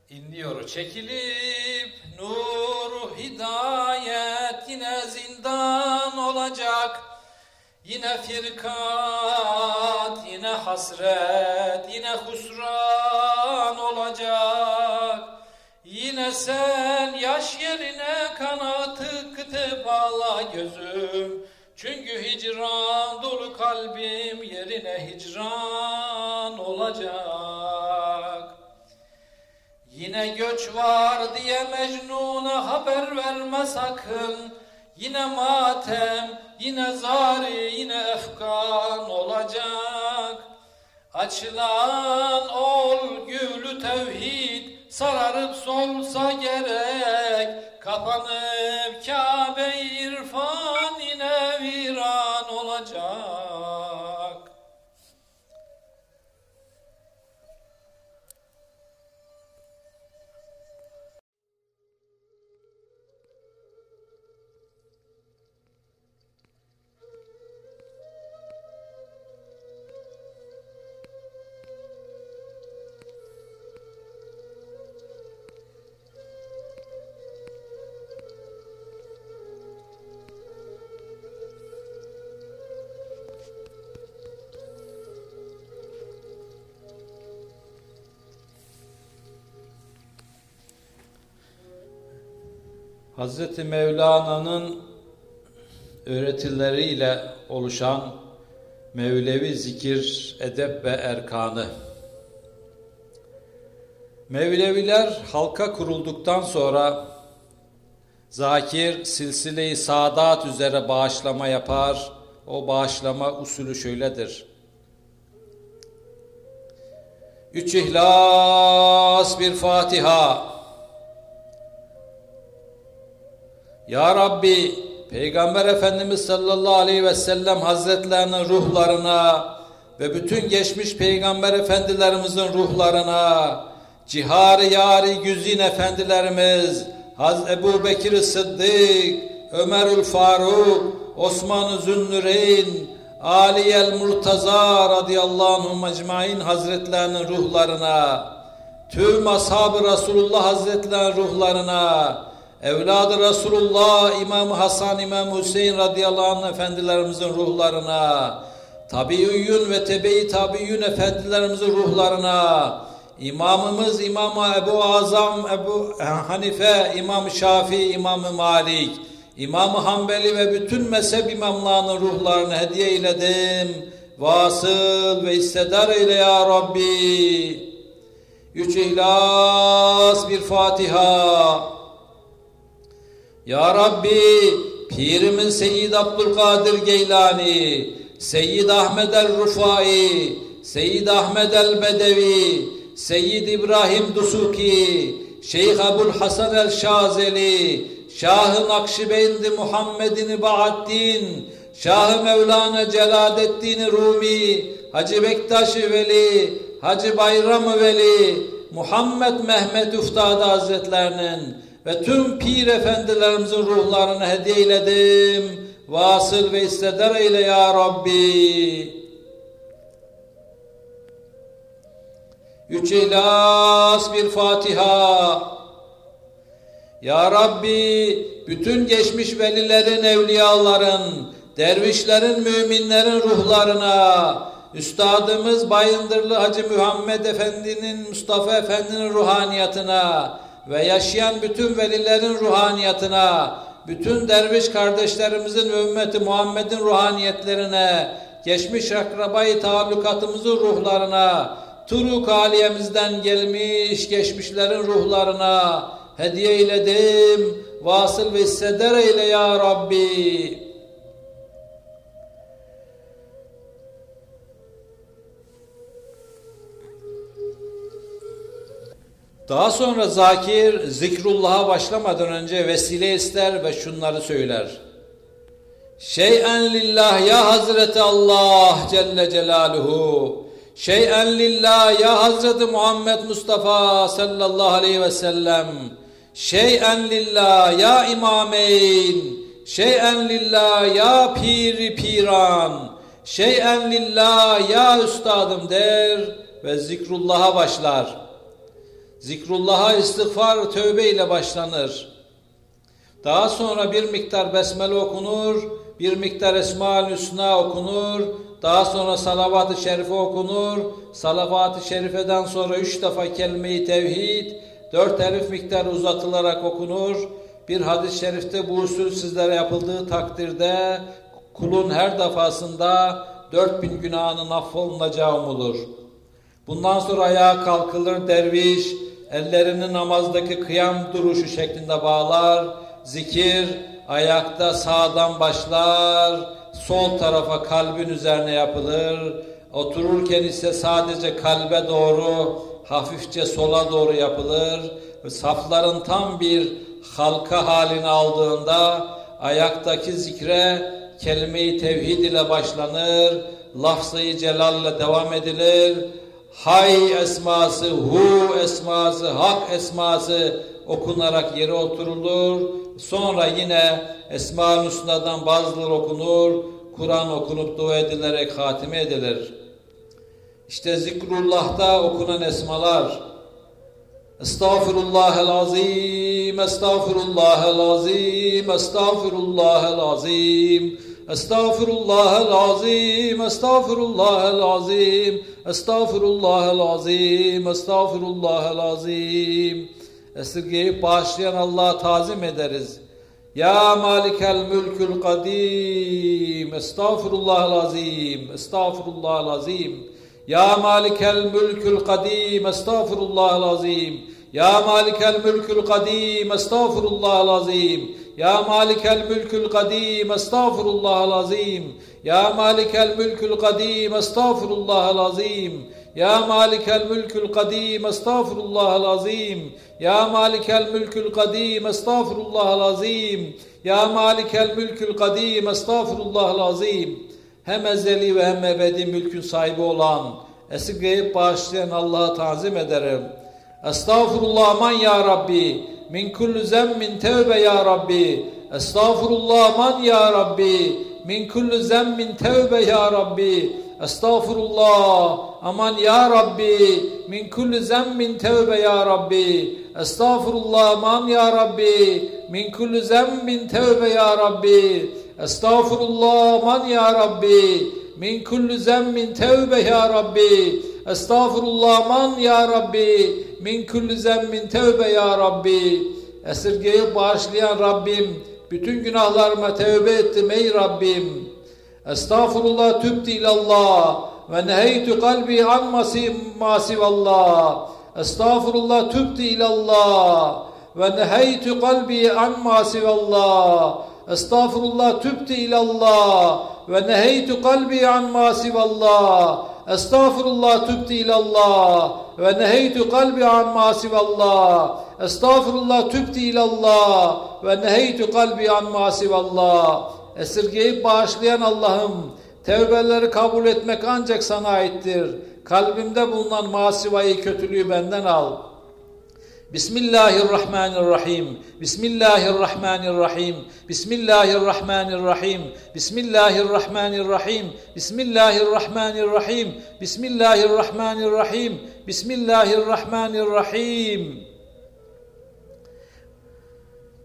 inliyor çekilip nur hidayet yine zindan olacak. Yine firkat yine hasret yine husran olacak içine sen yaş yerine kanatı kıte bağla gözüm. Çünkü hicran dolu kalbim yerine hicran olacak. Yine göç var diye Mecnun'a haber verme sakın. Yine matem, yine zari, yine efkan olacak. Açılan ol gülü tevhid, sararıp solsa gerek. Kapanıp Kabe irfan yine viran olacak. Hazreti Mevlana'nın öğretileriyle oluşan Mevlevi zikir, edep ve erkanı. Mevleviler halka kurulduktan sonra zakir silsile-i saadat üzere bağışlama yapar. O bağışlama usulü şöyledir. Üç ihlas bir Fatiha. Ya Rabbi Peygamber Efendimiz sallallahu aleyhi ve sellem hazretlerinin ruhlarına ve bütün geçmiş peygamber efendilerimizin ruhlarına cihar yari güzin efendilerimiz Haz Ebu Bekir Sıddık, Ömerül Faruk, Osman-ı Zünnüreyn, Ali el Murtaza radıyallahu anhum mecmain hazretlerinin ruhlarına, tüm ashab-ı Resulullah hazretlerinin ruhlarına, evladı Resulullah İmam Hasan İmam Hüseyin radıyallahu anh efendilerimizin ruhlarına, tabiyyün ve tebe-i tabiyyün efendilerimizin ruhlarına, İmamımız İmam Ebu Azam Ebu Hanife, İmam Şafii, İmam Malik, İmam Hanbeli ve bütün mezhep imamlarının ruhlarını hediye eyledim. Vasıl ve istedar eyle ya Rabbi. Üç ihlas bir Fatiha. Ya Rabbi, Pirimiz Seyyid Abdülkadir Geylani, Seyyid Ahmed el-Rufai, Seyyid Ahmed el-Bedevi, Seyyid İbrahim Dusuki, Şeyh Ebul Hasan el-Şazeli, Şah-ı Nakşibendi Muhammed'in Bahaddin, Şah-ı Mevlana Celaleddin Rumi, Hacı Bektaş Veli, Hacı Bayram Veli, Muhammed Mehmet Üftad Hazretlerinin ve tüm pir efendilerimizin ruhlarını hediye eyledim. Vasıl ve isteder eyle ya Rabbi. Üç ihlas bir Fatiha. Ya Rabbi bütün geçmiş velilerin, evliyaların, dervişlerin, müminlerin ruhlarına, Üstadımız Bayındırlı Hacı Muhammed Efendi'nin, Mustafa Efendi'nin ruhaniyatına ve yaşayan bütün velilerin ruhaniyatına, bütün derviş kardeşlerimizin ve ümmeti Muhammed'in ruhaniyetlerine, geçmiş akrabayı taallukatımızın ruhlarına, Turuk aliyemizden gelmiş geçmişlerin ruhlarına hediye eyledim. Vasıl ve hisseder eyle ya Rabbi. Daha sonra zakir zikrullah'a başlamadan önce vesile ister ve şunları söyler. Şey'en lillah ya Hazreti Allah Celle Celaluhu. Şey'en lillah ya Hazreti Muhammed Mustafa sallallahu aleyhi ve sellem. Şey'en lillah ya imameyn. Şey'en lillah ya piri piran. Şey'en lillah ya üstadım der ve zikrullah'a başlar. Zikrullah'a istiğfar tövbe ile başlanır. Daha sonra bir miktar besmele okunur, bir miktar Esma-ül Hüsna okunur, daha sonra salavat-ı şerife okunur, salavat-ı şerifeden sonra üç defa kelime-i tevhid, dört elif miktarı uzatılarak okunur. Bir hadis-i şerifte bu usul sizlere yapıldığı takdirde kulun her defasında dört bin günahının affolunacağı umulur. Bundan sonra ayağa kalkılır derviş, ellerini namazdaki kıyam duruşu şeklinde bağlar, zikir ayakta sağdan başlar, sol tarafa kalbin üzerine yapılır, otururken ise sadece kalbe doğru, hafifçe sola doğru yapılır, safların tam bir halka halini aldığında ayaktaki zikre kelime-i tevhid ile başlanır, lafzayı celal ile devam edilir, hay esması, hu esması, hak esması okunarak yere oturulur. Sonra yine Esma-ül Hüsna'dan bazıları okunur, Kur'an okunup dua edilerek hatime edilir. İşte zikrullah'ta okunan esmalar, Estağfirullahel azim, estağfirullahel azim, estağfirullahel azim, estağfirullahel estağfirullahel azim, estağfirullahel azim, estağfirullahel azim. Esirgeyip bağışlayan Allah'a tazim ederiz. Ya malikel mülkül kadim, estağfirullahel azim, estağfirullahel azim. Ya malikel mülkül kadim, estağfirullahel azim. Ya malikel mülkül kadim estağfirullahal azim. Ya malikel mülkül kadim estağfirullahal azim. Ya malikel mülkül kadim estağfirullahal azim. Ya malikel mülkül kadim estağfirullahal azim. Ya malikel mülkül kadim estağfirullahal azim. Ya malikel mülkül kadim estağfirullahal azim. Hem ezeli ve hem ebedi mülkün sahibi olan, esirgeyip bağışlayan Allah'a tazim ederim. Estağfurullah man ya Rabbi. Min kulli zemmin tevbe ya Rabbi. Estağfurullah man ya Rabbi. Min kulli zemmin tevbe ya Rabbi. Estağfurullah aman ya Rabbi. Min kulli zemmin tevbe ya Rabbi. Estağfurullah aman ya Rabbi. Min kulli zemmin tevbe ya Rabbi. Estağfurullah aman ya Rabbi. Min kulli zemmin tevbe ya Rabbi. Estağfurullah man ya Rabbi. Min kulli zemmin tevbe ya Rabbi. Esirgeyip bağışlayan Rabbim. Bütün günahlarıma tevbe ettim ey Rabbim. Estağfurullah tübti ilallah. Ve neheytü kalbi an masivallah. Estağfurullah tübti ilallah. Ve neheytü kalbi an masivallah. Estağfurullah tübti ilallah. Ve neheytü kalbi an masivallah. Estağfurullah tübti ilallah ve neheytü kalbi an masivallah. Estağfurullah tübti ilallah ve neheytü kalbi an masivallah. Esirgeyip bağışlayan Allah'ım, tevbeleri kabul etmek ancak sana aittir. Kalbimde bulunan masivayı, kötülüğü benden al.'' Bismillahirrahmanirrahim. Bismillahirrahmanirrahim. Bismillahirrahmanirrahim. Bismillahirrahmanirrahim. Bismillahirrahmanirrahim. Bismillahirrahmanirrahim. Bismillahirrahmanirrahim.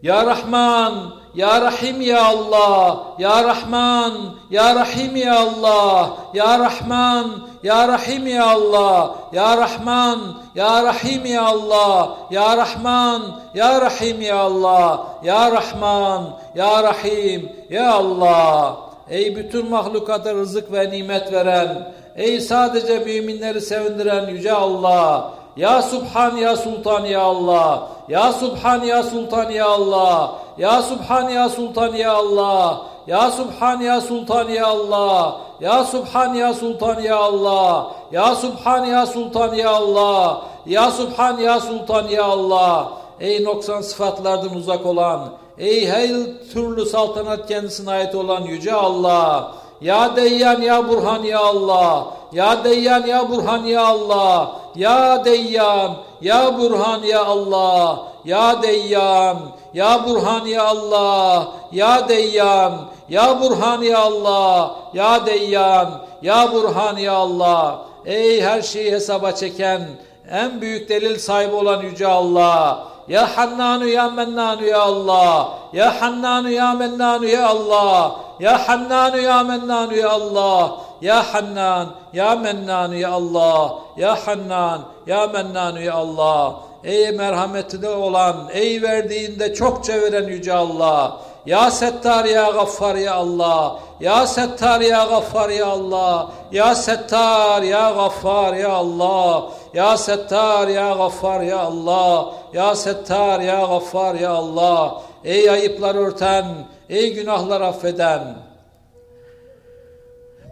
Ya Rahman, Ya Rahim Ya Allah, Ya Rahman, Ya Rahim Ya Allah, Ya Rahman, Ya Rahim Ya Allah, Ya Rahman, Ya Rahim Ya Allah, Ya Rahman, Ya Rahim Ya Allah, Ya Rahman, Ya Rahim Ya Allah. Ey bütün mahlukata rızık ve nimet veren, ey sadece müminleri sevindiren Yüce Allah, ya Subhan Ya Sultan Ya Allah. Ya Subhan Ya Sultan Ya Allah. Ya Subhan Ya Sultan Ya Allah. Ya Subhan Ya Sultan Ya Allah. Ya Subhan Ya Sultan Ya Allah. Ya Subhan Ya Sultan Ya Allah. Ya Subhan Ya Sultan Ya Allah. Ey noksan sıfatlardan uzak olan, ey her türlü saltanat kendisine ait olan Yüce Allah. Ya Deyyan Ya Burhan Ya Allah. Ya Deyyan Ya Burhan Ya Allah. Ya Deyyan Ya Burhan Ya Allah. Ya Deyyan Ya Burhan Ya Allah. Ya Deyyan Ya Burhan Ya Allah. Ya Deyyan Ya Burhan Ya Allah. Ey her şeyi hesaba çeken en büyük delil sahibi olan Yüce Allah. Ya Hannanu Ya Mennanu Ya Allah. Ya Hannanu Ya Mennanu Ya Allah. Ya Hannanu Ya Mennanu Ya Allah. Ya Hannan Ya Mennanu Ya Allah. Ya Hannan Ya Mennanu Ya Allah. ey merhametli olan, ey verdiğinde çokça veren Yüce Allah. Ya Settar ya Gaffar ya Allah. Ya Settar ya Gaffar ya Allah. Ya Settar ya Gaffar ya Allah. Ya Settar ya Gaffar ya Allah. Ya Settar ya Gaffar ya Allah. Ey ayıplar örten, ey günahlar affeden.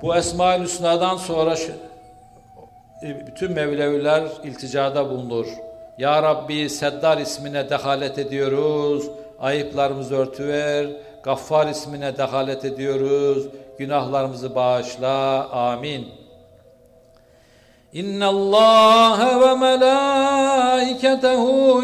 Bu Esma-ül Hüsna'dan sonra e, bütün Mevleviler ilticada bulunur. Ya Rabbi Seddar ismine dehalet ediyoruz. Ayıplarımızı örtüver. Gaffar ismine dehalet ediyoruz. Günahlarımızı bağışla. Amin. İnna Allah ve melaiketehu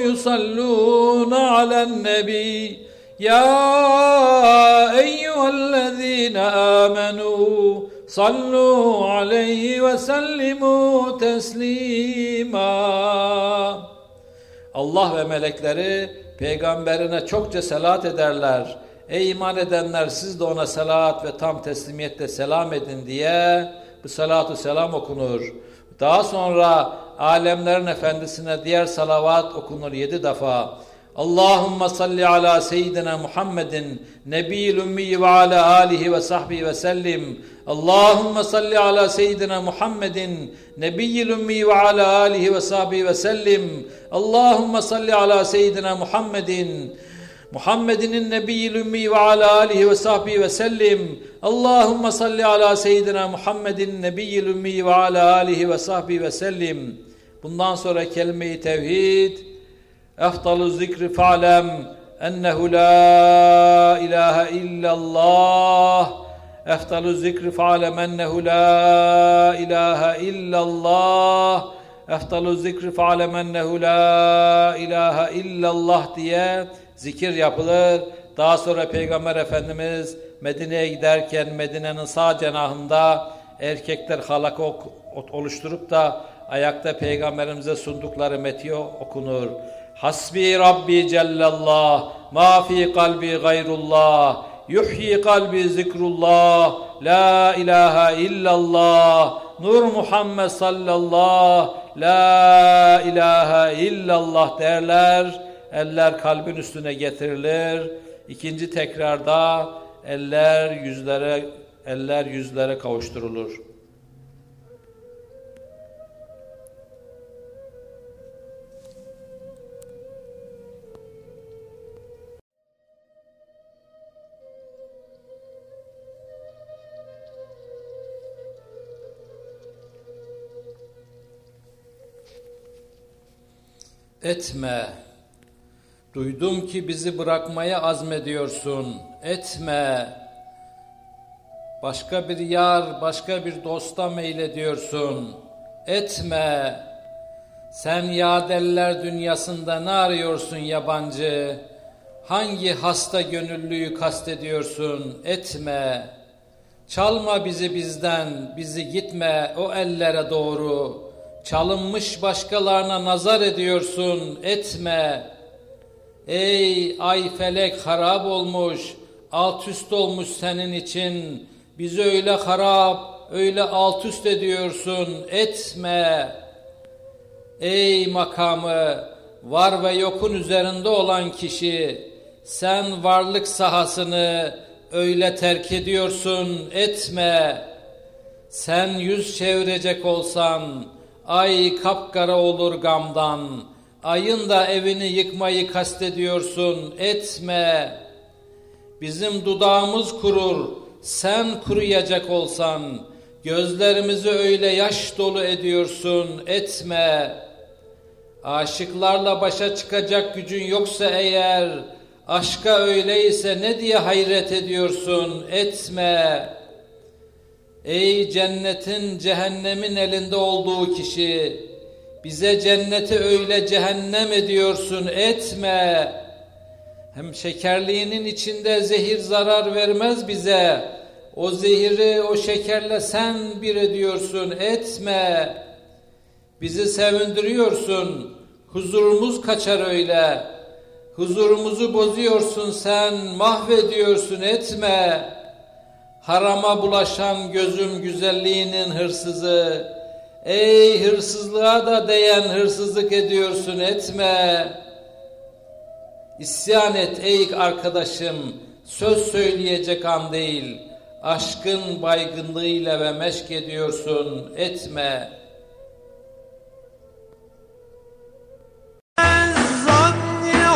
yusallun alen nebi. Ya eyyühellezine amenu sallu aleyhi ve sellimu teslima. Allah ve melekleri peygamberine çokça selat ederler. Ey iman edenler siz de ona selat ve tam teslimiyetle selam edin diye bu salatu selam okunur. Daha sonra alemlerin efendisine diğer salavat okunur yedi defa. Allahümme salli ala seyyidina Muhammedin nebiyyil ümmi ve ala alihi ve sahbihi ve sellim. Allahümme salli ala seyyidina Muhammedin nebiyyil ümmi ve ala alihi ve sahbihi ve sellim. Allahümme salli ala seyyidina Muhammedin Muhammedin nebiyyil ümmi ve ala alihi ve sahbihi ve sellim. Allahümme salli ala seyyidina Muhammedin nebiyyil ümmi ve ala alihi ve sahbihi ve sellim. Bundan sonra kelime-i tevhid efdalu zikri fa'lem ennehu la ilahe illallah efdalu zikri fa'lem ennehu la ilahe illallah efdalu zikri fa'lem ennehu la ilahe illallah diye zikir yapılır. Daha sonra Peygamber Efendimiz Medine'ye giderken Medine'nin sağ cenahında erkekler halaka oluşturup da ayakta Peygamberimize sundukları metiye okunur. Hasbi Rabbi Cellallah, ma fi kalbi gayrullah, yuhyi kalbi zikrullah, la ilahe illallah, Nur Muhammed sallallahu, la ilahe illallah derler. Eller kalbin üstüne getirilir. İkinci tekrarda eller yüzlere eller yüzlere kavuşturulur. Etme Duydum ki bizi bırakmaya azmediyorsun. Etme. Başka bir yar, başka bir dosta meylediyorsun. Etme. Sen yadeller dünyasında ne arıyorsun yabancı? Hangi hasta gönüllüyü kastediyorsun? Etme. Çalma bizi bizden, bizi gitme o ellere doğru. Çalınmış başkalarına nazar ediyorsun, etme. Ey ay felek harap olmuş, alt üst olmuş senin için. Bizi öyle harap, öyle alt üst ediyorsun, etme. Ey makamı, var ve yokun üzerinde olan kişi, sen varlık sahasını öyle terk ediyorsun, etme. Sen yüz çevirecek olsan, ay kapkara olur gamdan.'' ayın da evini yıkmayı kastediyorsun, etme. Bizim dudağımız kurur, sen kuruyacak olsan, gözlerimizi öyle yaş dolu ediyorsun, etme. Aşıklarla başa çıkacak gücün yoksa eğer, aşka öyleyse ne diye hayret ediyorsun, etme. Ey cennetin cehennemin elinde olduğu kişi, bize cenneti öyle cehennem ediyorsun etme. Hem şekerliğinin içinde zehir zarar vermez bize. O zehiri o şekerle sen bir ediyorsun etme. Bizi sevindiriyorsun. Huzurumuz kaçar öyle. Huzurumuzu bozuyorsun sen, mahvediyorsun etme. Harama bulaşan gözüm güzelliğinin hırsızı, Ey hırsızlığa da değen hırsızlık ediyorsun etme. İsyan et ey arkadaşım, söz söyleyecek an değil. Aşkın baygınlığıyla ve meşk ediyorsun etme. Zanni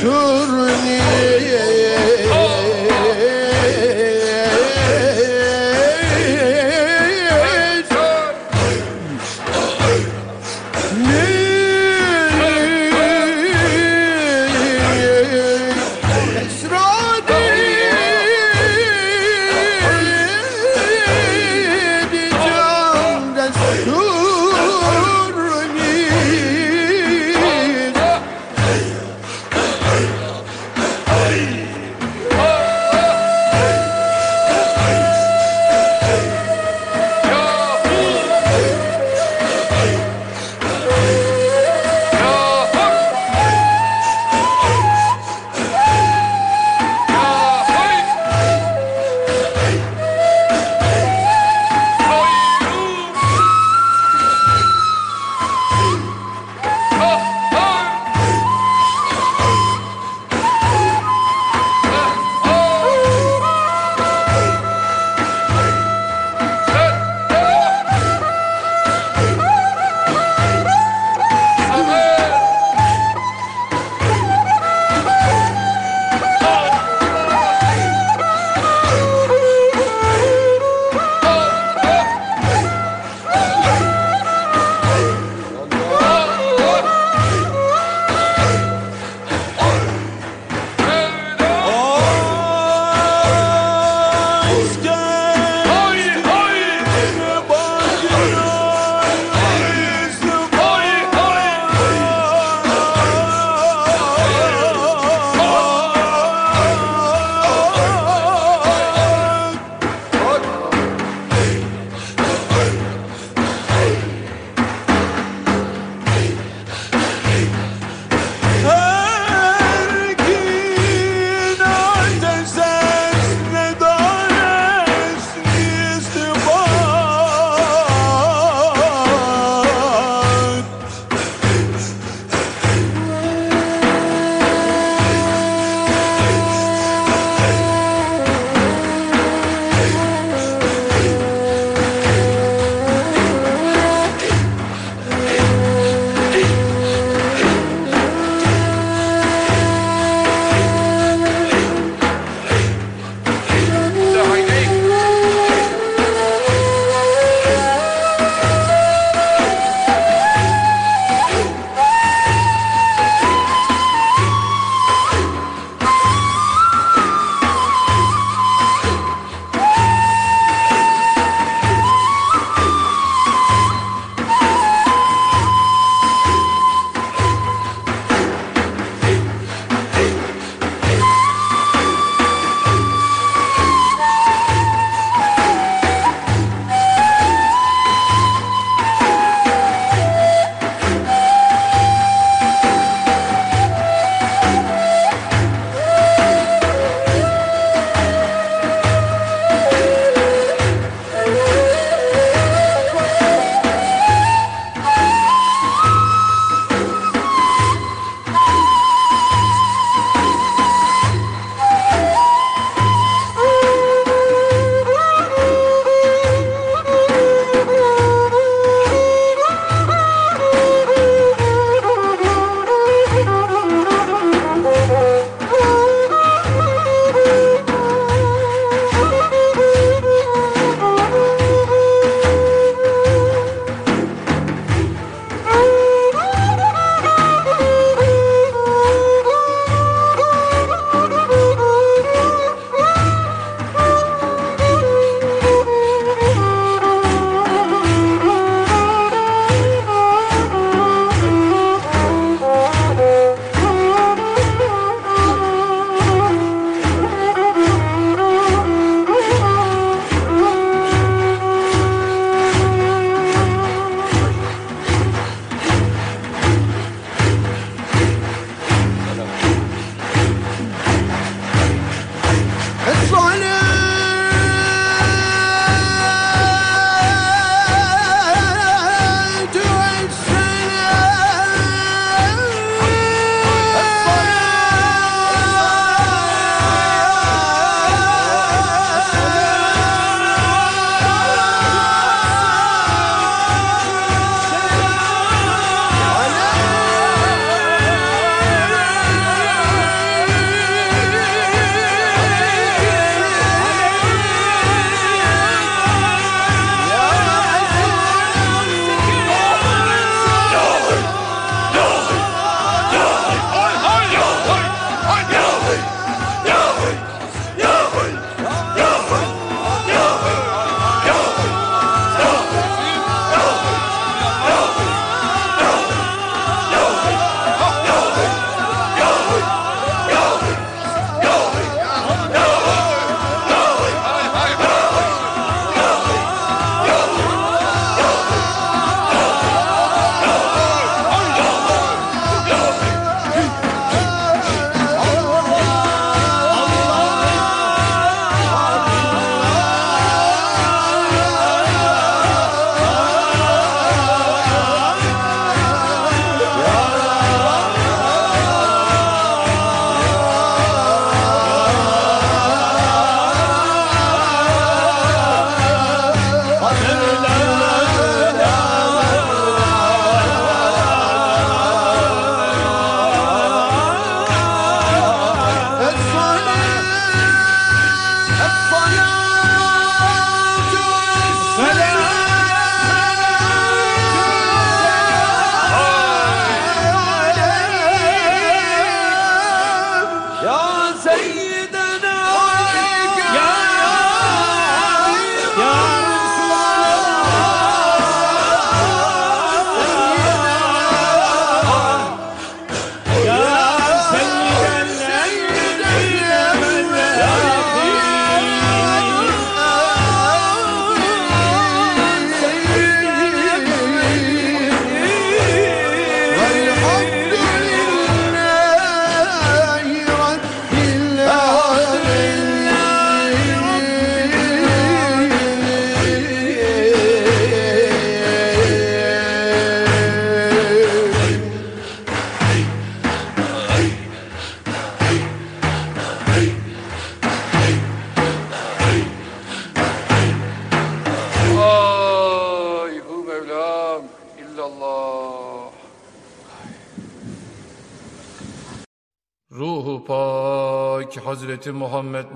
turniye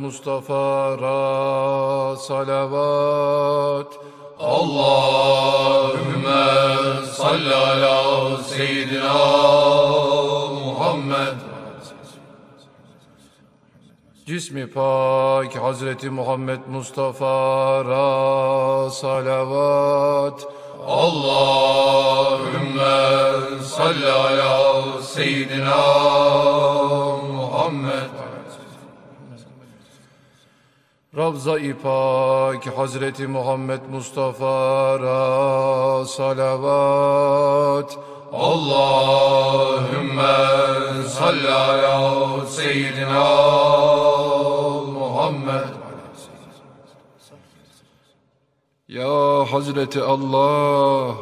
Mustafa ra salavat. Allahümme salli ala seyyidina Muhammed. Cismi Pak Hazreti Muhammed Mustafa ra salavat. Allahümme salli ala seyyidina Muhammed Ravza-i Hazreti Muhammed Mustafa ra salavat. Allahümme salli ala seyyidina Muhammed. Ya Hazreti Allah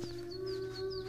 フフフ。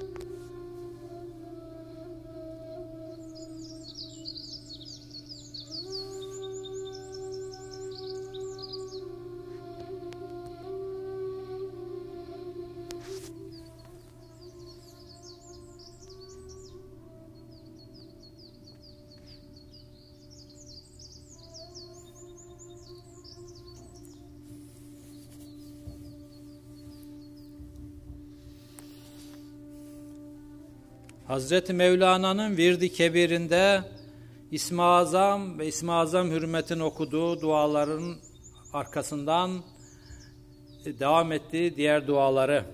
Hazreti Mevlana'nın Virdi Kebir'inde İsmi Azam ve İsmi Azam hürmetine okuduğu duaların arkasından devam ettiği diğer duaları.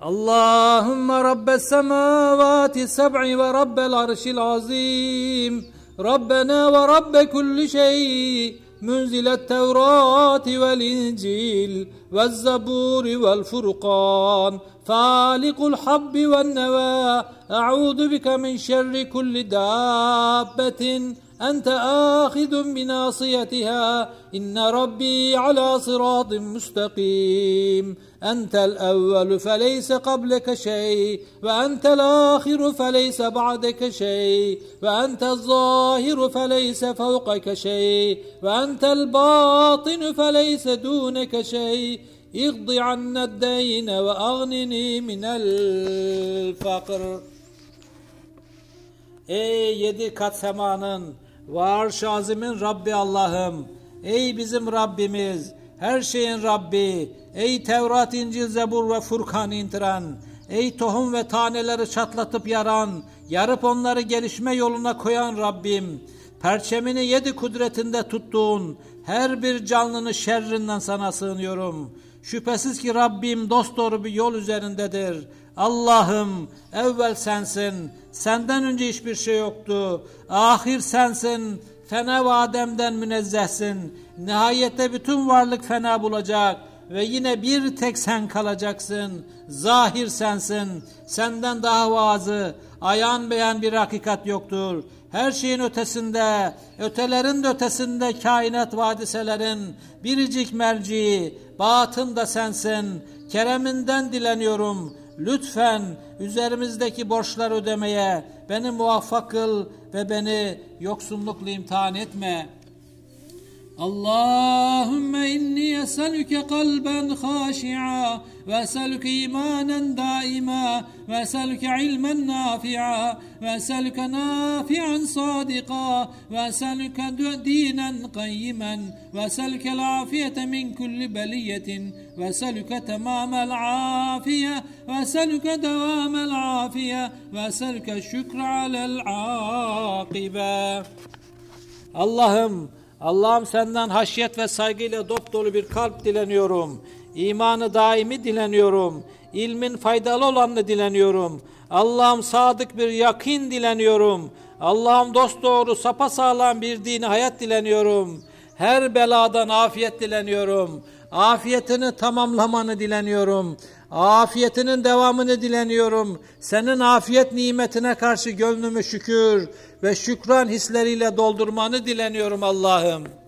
Allahümme Rabbes semavati seb'i ve Rabbel arşil azim Rabbena ve Rabbe kulli şey منزل التوراة والإنجيل والزبور والفرقان. فالق الحب والنوى أعوذ بك من شر كل دابة. أنت آخذ بناصيتها. إن ربي على صراط مستقيم. أنت الأول فليس قبلك شيء وأنت الآخر فليس بعدك شيء وأنت الظاهر فليس فوقك شيء وأنت الباطن فليس دونك شيء. اقض عنا الدين وأغنني من الفقر. Ey yedi kat semanın ve arş azimin Rabbi Allah'ım. Ey bizim Rabbimiz, her şeyin Rabbi. Ey Tevrat, İncil, Zebur ve Furkan indiren. Ey tohum ve taneleri çatlatıp yaran, yarıp onları gelişme yoluna koyan Rabbim. Perçemini yedi kudretinde tuttuğun her bir canlının şerrinden sana sığınıyorum. Şüphesiz ki Rabbim dosdoğru bir yol üzerindedir. Allah'ım evvel sensin, senden önce hiçbir şey yoktu. Ahir sensin, fena ve Adem'den münezzehsin. Nihayette bütün varlık fena bulacak ve yine bir tek sen kalacaksın. Zahir sensin, senden daha vazı, ayan beyan bir hakikat yoktur. Her şeyin ötesinde, ötelerin de ötesinde kainat vadiselerin biricik merci, batın da sensin. Kereminden dileniyorum lütfen üzerimizdeki borçlar ödemeye beni muvaffak kıl ve beni yoksullukla imtihan etme. Allahümme inni eselüke kalben haşi'a وأسألك إيمانا دائما وأسألك علما نافعا وأسألك نافعا صادقا وأسألك دينا قيما وأسألك العافية من كل بلية وأسألك تمام العافية وأسألك دوام العافية وأسألك الشكر على العاقبة Allah'ım Allah'ım senden haşyet ve saygıyla dop dolu bir kalp dileniyorum. İmanı daimi dileniyorum. İlmin faydalı olanını dileniyorum. Allah'ım sadık bir yakin dileniyorum. Allah'ım dosdoğru sapasağlam bir dini hayat dileniyorum. Her beladan afiyet dileniyorum. Afiyetini tamamlamanı dileniyorum. Afiyetinin devamını dileniyorum. Senin afiyet nimetine karşı gönlümü şükür ve şükran hisleriyle doldurmanı dileniyorum Allah'ım.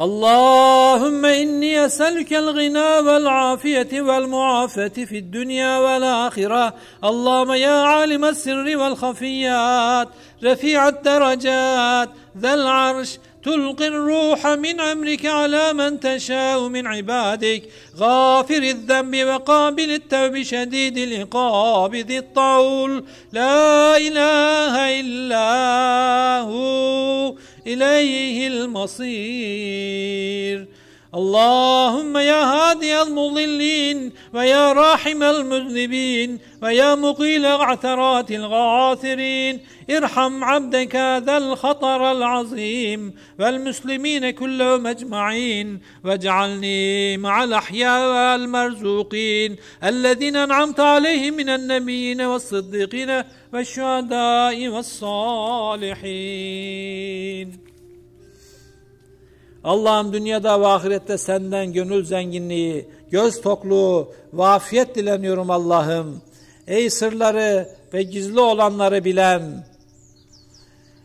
اللهم إني أسألك الغنى والعافية والمعافاة في الدنيا والآخرة. اللهم يا عالم السر والخفيات رفيع الدرجات ذا العرش تلقي الروح من أمرك على من تشاء من عبادك. غافر الذنب وقابل التوب شديد العقاب ذي الطول. لا إله إلا هو إليه المصير. اللهم يا هادي المضلين ويا راحم المذنبين ويا مقيل عثرات الغاثرين ارحم عبدك ذا الخطر العظيم والمسلمين كلهم أجمعين واجعلني مع الأحياء والمرزوقين الذين أنعمت عليهم من النبيين والصديقين والشهداء والصالحين. Allah'ım dünyada ve ahirette senden gönül zenginliği, göz tokluğu ve afiyet dileniyorum Allah'ım. Ey sırları ve gizli olanları bilen,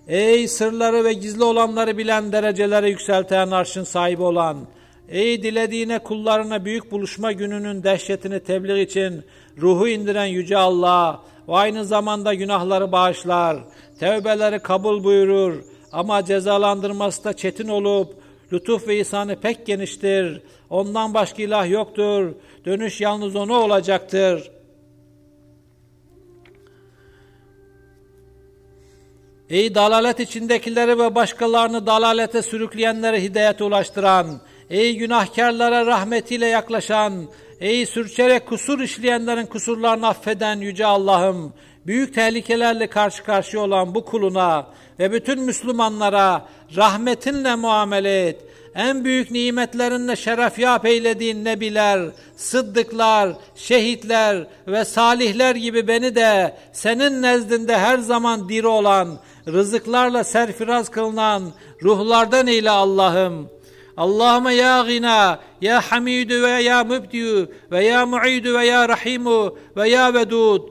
ey sırları ve gizli olanları bilen derecelere yükselten arşın sahibi olan, Ey dilediğine kullarına büyük buluşma gününün dehşetini tebliğ için ruhu indiren Yüce Allah ve aynı zamanda günahları bağışlar, tevbeleri kabul buyurur ama cezalandırması da çetin olup lütuf ve ihsanı pek geniştir. Ondan başka ilah yoktur. Dönüş yalnız ona olacaktır. Ey dalalet içindekileri ve başkalarını dalalete sürükleyenleri hidayete ulaştıran, ey günahkarlara rahmetiyle yaklaşan, ey sürçerek kusur işleyenlerin kusurlarını affeden Yüce Allah'ım, büyük tehlikelerle karşı karşıya olan bu kuluna ve bütün Müslümanlara rahmetinle muamele et. En büyük nimetlerinle şeref yap eylediğin nebiler, sıddıklar, şehitler ve salihler gibi beni de senin nezdinde her zaman diri olan, rızıklarla serfiraz kılınan ruhlardan eyle Allah'ım. Allahümme ya gina, ya hamidu ve ya mübdiyu ve ya mu'idu ve ya rahimu ve ya vedud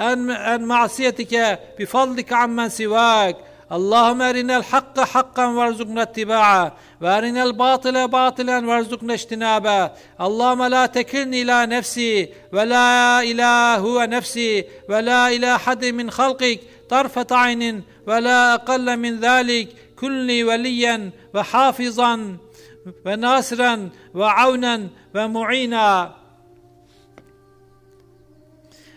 en ma'siyetike bi fadlike ammen sivak. Allahümme erinel hakka hakkan verzukna ittiba'a ve erinel batile batilen verzukna iştinabe. Allahümme la tekilni ila nefsi ve la ilahu ve nefsi ve la ilahadi min halkik tarfet aynin ve la akalle min zalik kulli veliyen ve hafizan ve nasiren ve avnen ve mu'ina.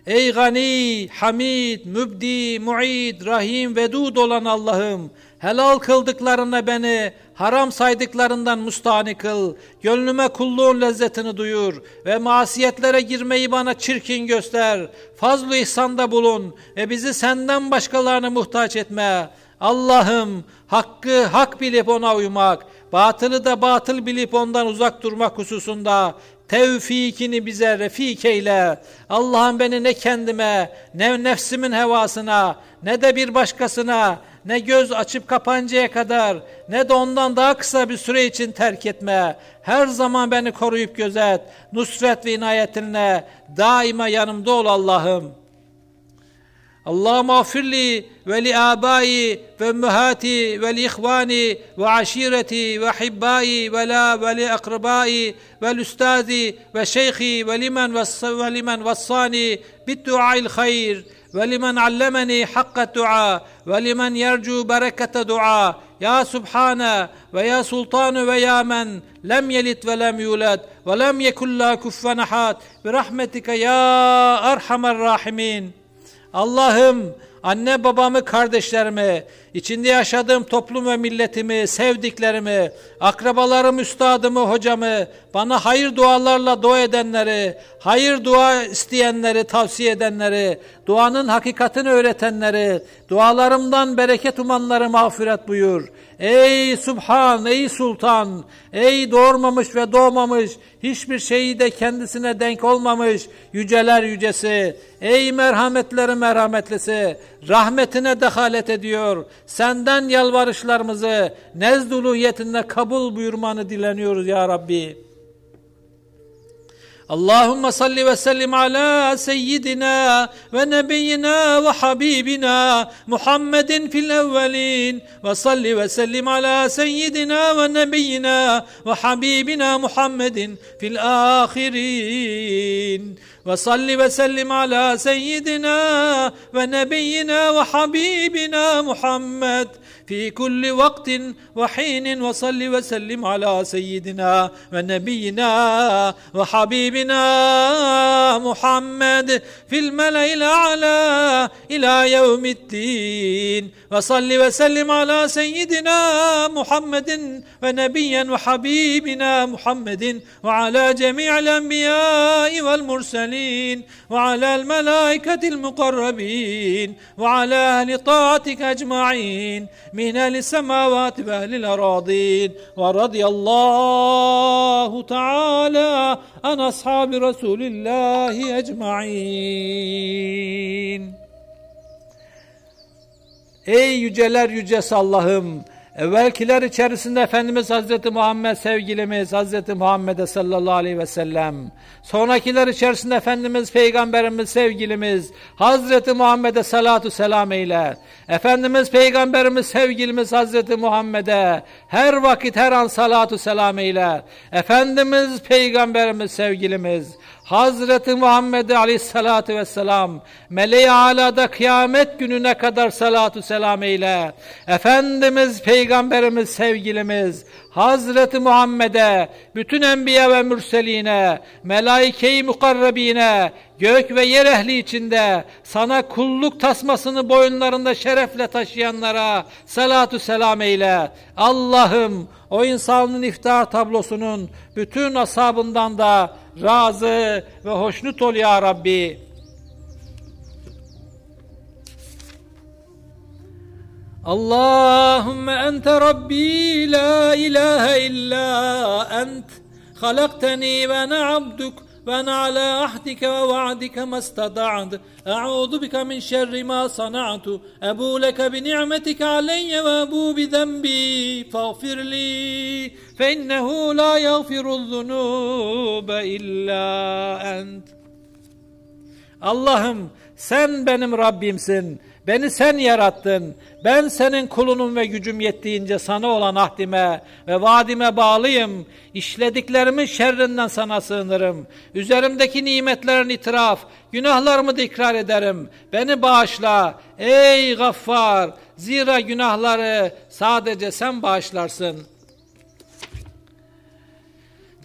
Ey gani, hamid, mübdi, muid, rahim, vedud olan Allah'ım, helal kıldıklarına beni, haram saydıklarından mustani kıl, gönlüme kulluğun lezzetini duyur ve masiyetlere girmeyi bana çirkin göster, fazl-ı ihsanda bulun ve bizi senden başkalarına muhtaç etme. Allah'ım, hakkı hak bilip ona uymak, batılı da batıl bilip ondan uzak durmak hususunda tevfikini bize refik eyle. Allah'ım beni ne kendime, ne nefsimin hevasına, ne de bir başkasına, ne göz açıp kapancaya kadar, ne de ondan daha kısa bir süre için terk etme. Her zaman beni koruyup gözet. Nusret ve inayetinle daima yanımda ol Allah'ım. اللهم اغفر لي ولآبائي وأمهاتي ولإخواني وعشيرتي وأحبائي ولا ولأقربائي والأستاذ وشيخي ولمن ولمن وصاني بالدعاء الخير ولمن علمني حق الدعاء ولمن يرجو بركة دعاء يا سبحانه ويا سلطان ويا من لم يلد ولم يولد ولم يكن له كفوا أحد. برحمتك يا أرحم الراحمين. Allah'ım anne babamı, kardeşlerimi, içinde yaşadığım toplum ve milletimi, sevdiklerimi, akrabalarım, üstadımı, hocamı, bana hayır dualarla dua edenleri, hayır dua isteyenleri, tavsiye edenleri, duanın hakikatini öğretenleri, dualarımdan bereket umanları mağfiret buyur. Ey Subhan, ey Sultan, ey doğurmamış ve doğmamış, hiçbir şeyi de kendisine denk olmamış, yüceler yücesi, ey merhametleri merhametlisi, rahmetine dehalet ediyor. Senden yalvarışlarımızı nezduluyetinde kabul buyurmanı dileniyoruz ya Rabbi. Allahümme salli ve sellim ala seyyidina ve nebiyyina ve habibina Muhammedin fil evvelin ve salli ve sellim ala seyyidina ve nebiyyina ve habibina Muhammedin fil ahirin. Ve salli ve sellim ala seyyidina ve nebiyyina ve habibina Muhammed. Fi kulli vaktin ve hinin ve salli ve sellim ala seyyidina ve nebiyyina ve habibina Muhammed. Fil mele'il a'la ila yevmiddin. Ve salli ve sellim ala Muhammedin ve nebiyyen ve habibina Muhammedin ve ala cemi'l enbiya'i vel murselin. والمرسلين وعلى الملائكة المقربين وعلى أهل طاعتك أجمعين من أهل السماوات وأهل الأراضين ورضي الله تعالى عن أصحاب رسول الله أجمعين Ey yüceler yücesi Allah'ım! Evvelkiler içerisinde Efendimiz Hazreti Muhammed sevgilimiz Hazreti Muhammed'e sallallahu aleyhi ve sellem. Sonrakiler içerisinde Efendimiz Peygamberimiz sevgilimiz Hazreti Muhammed'e salatu selam eyle. Efendimiz Peygamberimiz sevgilimiz Hazreti Muhammed'e her vakit her an salatu selam eyle. Efendimiz Peygamberimiz sevgilimiz Hazreti Muhammed Aleyhisselatü Vesselam meleği alada kıyamet gününe kadar salatu selam eyle. Efendimiz Peygamberimiz sevgilimiz Hazreti Muhammed'e, bütün enbiya ve mürseline, melaike-i mukarrabine, gök ve yer ehli içinde sana kulluk tasmasını boyunlarında şerefle taşıyanlara salatu selam eyle. Allah'ım o insanın iftar tablosunun bütün asabından da razı ve hoşnut ol ya Rabbi. اللهم أنت ربي لا إله إلا أنت خلقتني وأنا عبدك وأنا على عهدك ووعدك ما استطعت أعوذ بك من شر ما صنعت أبو لك بنعمتك علي وأبو بذنبي فاغفر لي فإنه لا يغفر الذنوب إلا أنت Allah'ım sen benim Rabbimsin. Beni sen yarattın. Ben senin kulunum ve gücüm yettiğince sana olan ahdime ve vaadime bağlıyım. İşlediklerimin şerrinden sana sığınırım. Üzerimdeki nimetlerin itiraf, günahlarımı da ikrar ederim. Beni bağışla ey gaffar. Zira günahları sadece sen bağışlarsın.''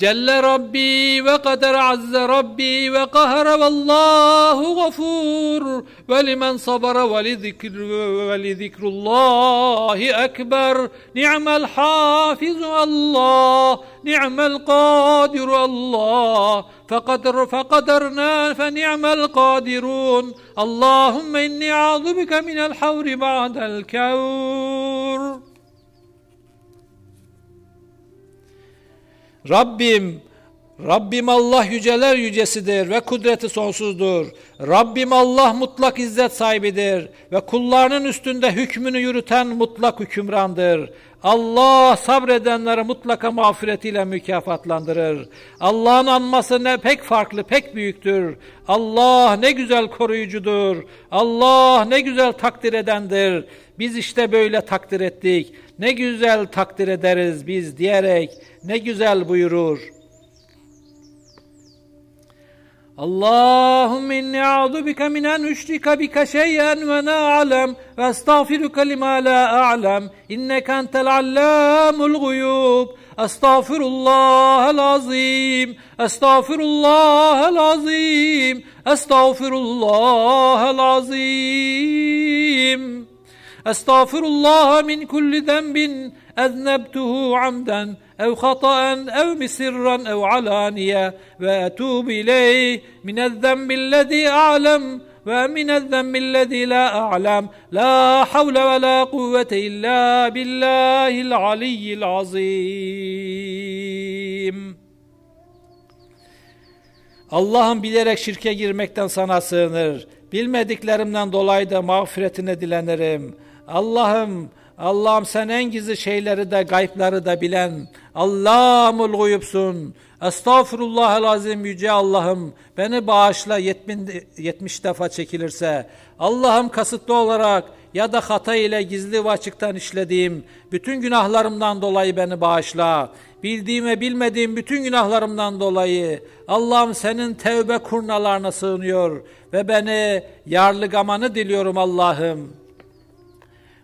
جل ربي وقدر عز ربي وقهر والله غفور ولمن صبر ولذكر, ولذكر الله أكبر نعم الحافظ الله نعم القادر الله فقدر فقدرنا فنعم القادرون اللهم إني أعوذ بك من الحور بعد الكور Rabbim, Rabbim Allah yüceler yücesidir ve kudreti sonsuzdur. Rabbim Allah mutlak izzet sahibidir ve kullarının üstünde hükmünü yürüten mutlak hükümrandır. Allah sabredenleri mutlaka mağfiretiyle mükafatlandırır. Allah'ın anması ne pek farklı, pek büyüktür. Allah ne güzel koruyucudur. Allah ne güzel takdir edendir. Biz işte böyle takdir ettik. Ne güzel takdir ederiz biz diyerek ne güzel buyurur. Allahümme inni a'udu bike minen üşrike bike şeyen ve ne alem ve estağfiruke lima la a'lem inneke entel allamul guyub estağfirullahel azim. Estağfirullahel azim. Estağfirullahel azim. Estağfirullah min kulli zenbin eznebtuhu amden ev hataen ev bisirran ev alaniye ve etûb ileyh minezzembillezî a'lem ve minezzembillezî la a'lem la havle ve la kuvvete illa billahil aliyyil azim. Allah'ım bilerek şirke girmekten sana sığınır. Bilmediklerimden dolayı da mağfiretine dilenirim. Allah'ım Allah'ım sen en gizli şeyleri de gaypları da bilen Allah'ımul guyupsun. Estağfurullah azim yüce Allah'ım beni bağışla 70 defa çekilirse Allah'ım kasıtlı olarak ya da hata ile gizli ve açıktan işlediğim bütün günahlarımdan dolayı beni bağışla. Bildiğim ve bilmediğim bütün günahlarımdan dolayı Allah'ım senin tevbe kurnalarına sığınıyor ve beni yarlıgamanı diliyorum Allah'ım.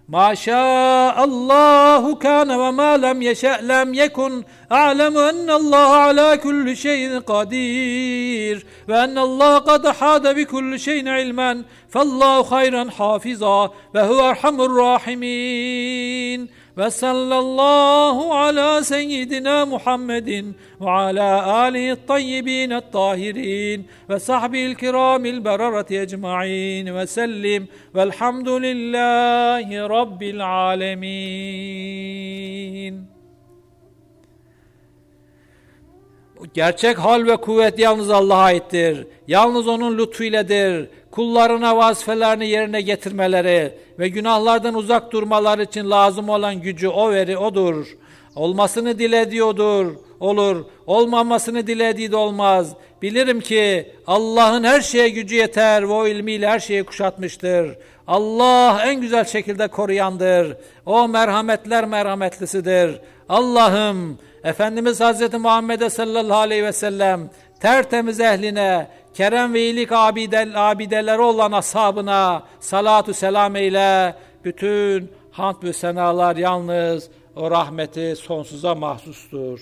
ما شاء الله كان وما لم يشأ لم يكن. أعلم أن الله على كل شيء قدير وأن الله قد حاد بكل شيء علما. فالله خيرا حافظا وهو أرحم الراحمين. وصلى الله على سيدنا محمد وعلى آله الطيبين الطاهرين وصحبه الكرام البررة أجمعين. وسلم. والحمد لله رب العالمين. Gerçek hal ve kuvvet yalnız Allah'a aittir. Yalnız O'nun lütfuyledir. Kullarına vazifelerini yerine getirmeleri ve günahlardan uzak durmaları için lazım olan gücü O veri O'dur. Olmasını dilediyordur, olur. Olmamasını dilediği de olmaz. Bilirim ki Allah'ın her şeye gücü yeter ve o ilmiyle her şeyi kuşatmıştır. Allah en güzel şekilde koruyandır. O merhametler merhametlisidir. Allah'ım Efendimiz Hazreti Muhammed'e sallallahu aleyhi ve sellem tertemiz ehline, kerem ve iyilik abidel, abideleri olan ashabına salatu selam eyle. Bütün hamd ve senalar yalnız o rahmeti sonsuza mahsustur.